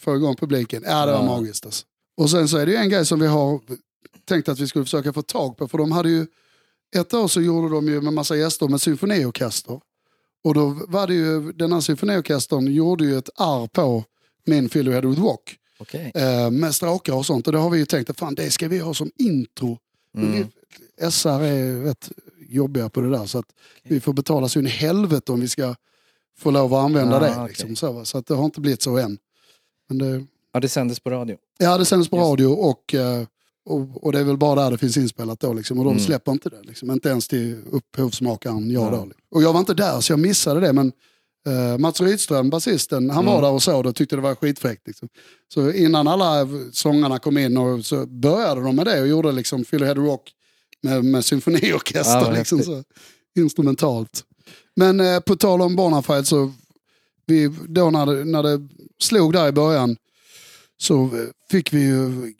få igång publiken. Ja, det var Ja. magiskt. Alltså. Och sen så är det ju en grej som vi har tänkt att vi skulle försöka få tag på. För de hade ju, ett år så gjorde de ju med massa gäster med symfoniorkester. Och då var det ju, den här symfoniorkestern gjorde ju ett arr på min Fill Head With Walk. Okej. Eh, med stråkar och sånt. Och det har vi ju tänkt att fan det ska vi ha som intro. Mm. SR är rätt jobbiga på det där så att vi får betala så in i helvete om vi ska få lov att använda Ah, det. okej. Liksom, så, så att det har inte blivit så än. Men det, Ja, det sändes på radio. ja, det sänds på Just. radio och, eh, och, och det är väl bara där det finns inspelat då. Liksom, och de Mm. släpper inte det. Liksom, inte ens till upphovsmakaren jag Ja. då. Liksom. Och jag var inte där så jag missade det. Men eh, Mats Rydström, basisten, han var Mm. där och såg det och tyckte det var skitfräckt. Liksom. Så innan alla sångarna kom in och så började de med det och gjorde liksom Fill Head Rock med, med Ja, symfoniorkester. vad liksom, så, instrumentalt. Men eh, på tal om Bonafide så vi, då när det, när det slog där i början så eh, fick vi ju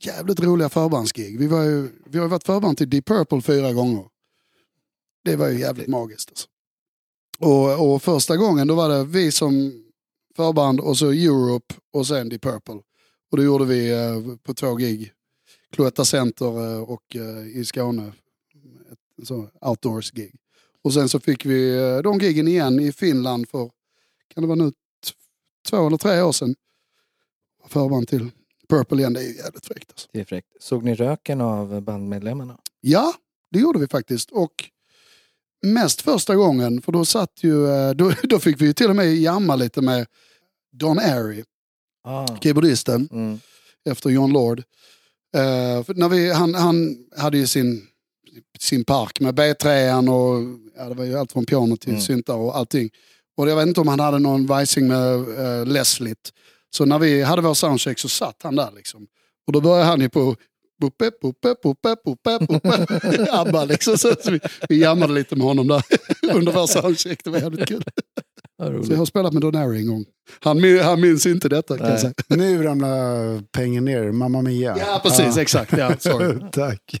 jävligt roliga förbandsgig. Vi, var ju, vi har ju varit förband till Deep Purple fyra gånger. Det var ju jävligt magiskt. Alltså. Och, och första gången då var det vi som förband och så Europe och sen Deep Purple. Och då gjorde vi eh, på två gig. Cloetta Center eh, och eh, i Skåne. Ett så outdoors-gig. Och sen så fick vi eh, de giggen igen i Finland för, kan det vara nu, två eller tre år sedan. Förband till Purple igen, det är ju jävligt fräckt. Alltså. Det är fräckt. Såg ni röken av bandmedlemmarna? Ja, det gjorde vi faktiskt. Och mest första gången, för då satt ju, då, då fick vi ju till och med jamma lite med Don Airy, Ah. keyboardisten, Mm. efter John Lord. Eh, för när vi, han, han hade ju sin, sin park med B3 och ja, det var ju allt från piano till Mm. syntar och allting. Och jag vet inte om han hade någon Weissing med uh, Leslie. Så när vi hade vår soundcheck så satt han där liksom. Och då började han ju på Puppe, puppe, puppe, puppe, puppe. Abba liksom. Så vi, vi jammade lite med honom där under vår soundcheck. Det var jävligt kul. Så jag har spelat med Don Airy en gång. Han, han minns inte detta kan jag säga. Nu ramlar pengen ner, Mamma Mia. Ja, precis. Exakt. Ja, sorry. Tack.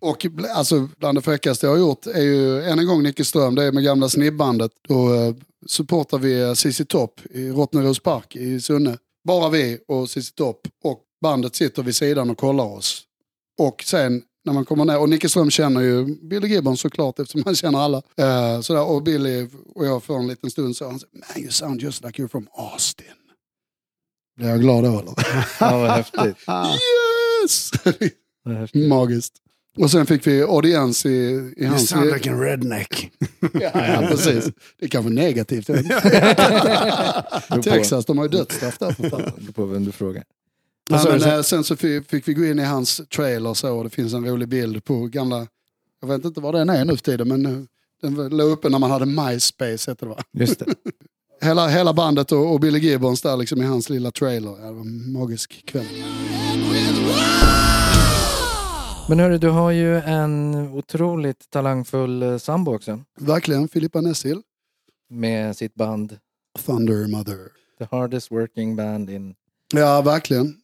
Och alltså, bland det fräckaste jag har gjort är ju än en gång Nicke Ström, det är med gamla snibbandet. Då eh, supportar vi eh, CC Topp i Rottneros Park i Sunne. Bara vi och CC Topp och bandet sitter vid sidan och kollar oss. Och sen när man kommer ner, och Nicke Ström känner ju Billy Gibbon såklart eftersom han känner alla. Eh, sådär, och Billy och jag för en liten stund så han säger, man you sound just like you're from Austin. Blir jag glad då eller? Ja, vad häftigt. yes! Magiskt. Och sen fick vi audiens i, i You hans... sound like a redneck. ja, ja, precis. Det är kanske negativt. Texas, de har ju dödsstraff där fan. beror på vem du frågar. Ja, så- men, så- eh, sen så fick, fick vi gå in i hans trailer så, och det finns en rolig bild på gamla, jag vet inte var den är nu för tiden, men eh, den låg uppe när man hade MySpace, heter det va? Just det. Hela, hela bandet och, och Billy Gibbons där liksom i hans lilla trailer. Ja, det var en magisk kväll. Men hörru, du har ju en otroligt talangfull eh, sambo också. Verkligen, Filippa Nessil. Med sitt band Thunder Mother. The hardest working band in Ja, verkligen.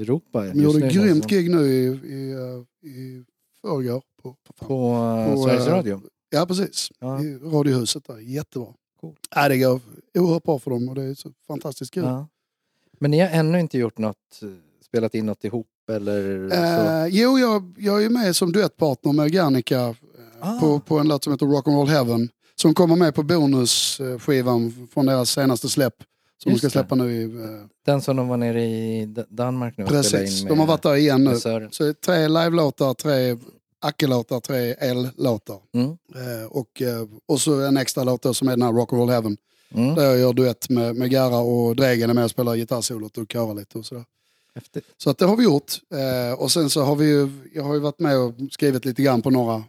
Europa. De gjorde ett grymt som- gig nu i, i, eh, i förrgår. På, på, På, eh, På, Sveriges eh, Radio. ja, precis. Ja. I Radiohuset där. Jättebra. Coolt. Ja, det går oerhört bra för dem och det är så fantastiskt kul. Ja. Men ni har ännu inte gjort något, spelat in något ihop eller så? Eh, jo, jag, jag är med som duettpartner med Garnica Ah. på, på en låt som heter Rock'n'Roll Heaven. Som kommer med på bonusskivan från deras senaste släpp. Som de Just ska det. släppa nu i... Eh, Den som de var nere i D- Danmark nu och spelade precis, in de har varit där igen nu. med Sören. Så det är tre live-låtar, tre Acke-låtar, tre el-låtar. Mm. Eh, och, eh, och så en extra låt då som är den här Rock'n'Roll Heaven. Mm. Där jag gör duett med, med Garra och Dregen är med och spelar gitarrsolot och körar lite och sådär. Häftigt. Så att det har vi gjort. Eh, och sen så har vi ju, jag har ju varit med och skrivit lite grann på några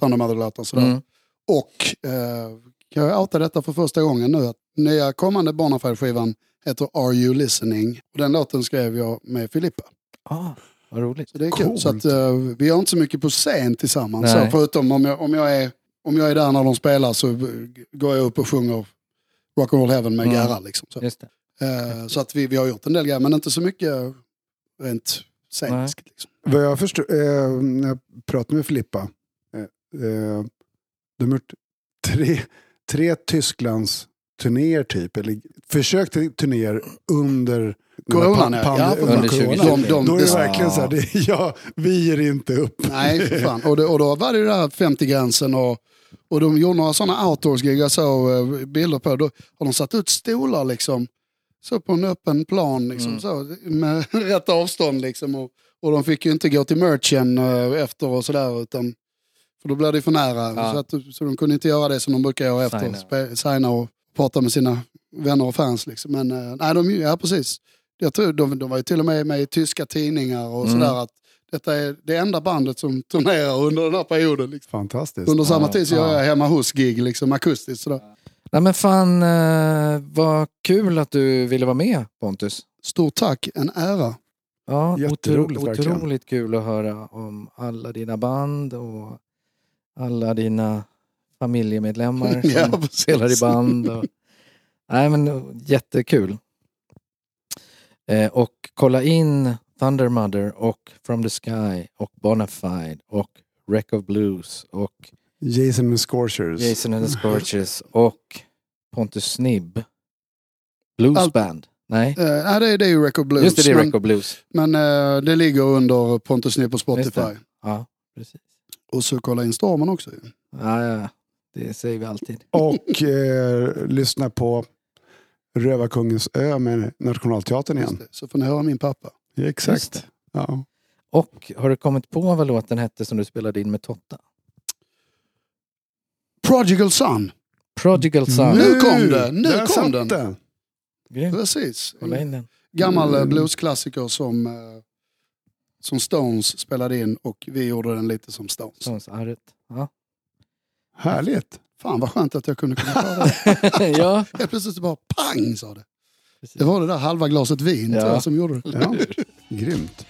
Thunder Mother-låtar. sådär. Mm. Och eh, kan jag outa detta för första gången nu. Att nya kommande Bonafide-skivan heter Are You Listening? Och den låten skrev jag med Filippa. Ah, vad roligt. Så det är kul. Coolt. Så att, eh, vi gör inte så mycket på scen tillsammans. Så förutom om jag, om, jag är, om jag är där när de spelar så går jag upp och sjunger Rock'n'Roll Heaven med Mm. Garra. Liksom, så Just det. Eh, så att vi, vi har gjort en del grejer men inte så mycket rent sceniskt. Liksom. Vad jag förstår, eh, när jag pratade med Filippa, de har gjort tre, tre Tysklands turnéer typ, eller försök till turnéer under Coronan, ja. Ja, under under corona. 2020. De- de- Då är det det- verkligen så här, det, ja, vi ger inte upp. Nej, för fan. Och, det, och då var det ju där 50-gränsen och, och de gjorde några sådana outdoors-gig. Jag såg eh, bilder på. Då har de satt ut stolar liksom. Så på en öppen plan liksom, Mm. så, med rätt avstånd. Liksom, och, och de fick ju inte gå till merchen eh, efter och sådär. Utan, för då blir det för nära. Ja. Så, att, så de kunde inte göra det som de brukar göra efter. Signa. Signa och prata med sina vänner och fans. Liksom. Men eh, nej, de, ja precis. Jag tror, de, de var ju till och med med i tyska tidningar och Mm. sådär. Att detta är det enda bandet som turnerar under den här perioden. Liksom. Fantastiskt. Under samma Ja, tid så gör ja. jag hemma hos-gig, liksom akustiskt. Sådär. Nej men fan, eh, vad kul att du ville vara med Pontus. Stort tack, en ära. Ja, Jätteroligt, otro, verkligen. otroligt kul att höra om alla dina band och alla dina familjemedlemmar som Ja, spelar i band. Och, nej men jättekul. Eh, och kolla in Thunder Mother och From the Sky och Bonafide och Wreck of Blues och Jason and the Scorchers. Jason and the Scorches och Pontus Snibb. Blues Band. Nej, nej, det, är- det är ju Record Blues. just det, det är men of Blues. men eh, det ligger under Pontus Snipp på Spotify. Ja, precis. Och så kolla in Stormen också. Ja, ja, det säger vi alltid. Och eh, lyssna på Rövarkungens ö med Nationalteatern igen. det. Så får ni höra min pappa. Ja, exakt. Ja. Och har du kommit på vad låten hette som du spelade in med Totta? Prodigal Son. Prodigal Son. Nu kom det, nu där kom den. den. Grymt. Precis. In den. Gammal eh, Mm. bluesklassiker som, eh, som Stones spelade in och vi gjorde den lite som Stones. Stones. Ja. Härligt. Fan vad skönt att jag kunde komma på det. ja, Helt plötsligt bara pang sa det. precis. Det var det där halva glaset vin Ja. tror jag, som gjorde det. Ja. Grymt.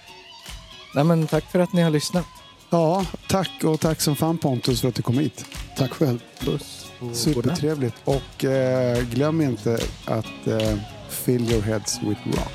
Nej, men tack för att ni har lyssnat. Ja, tack och tack som fan Pontus för att du kom hit. Tack själv. Puss. Supertrevligt. Och eh, glöm inte att eh, fill your heads with rock.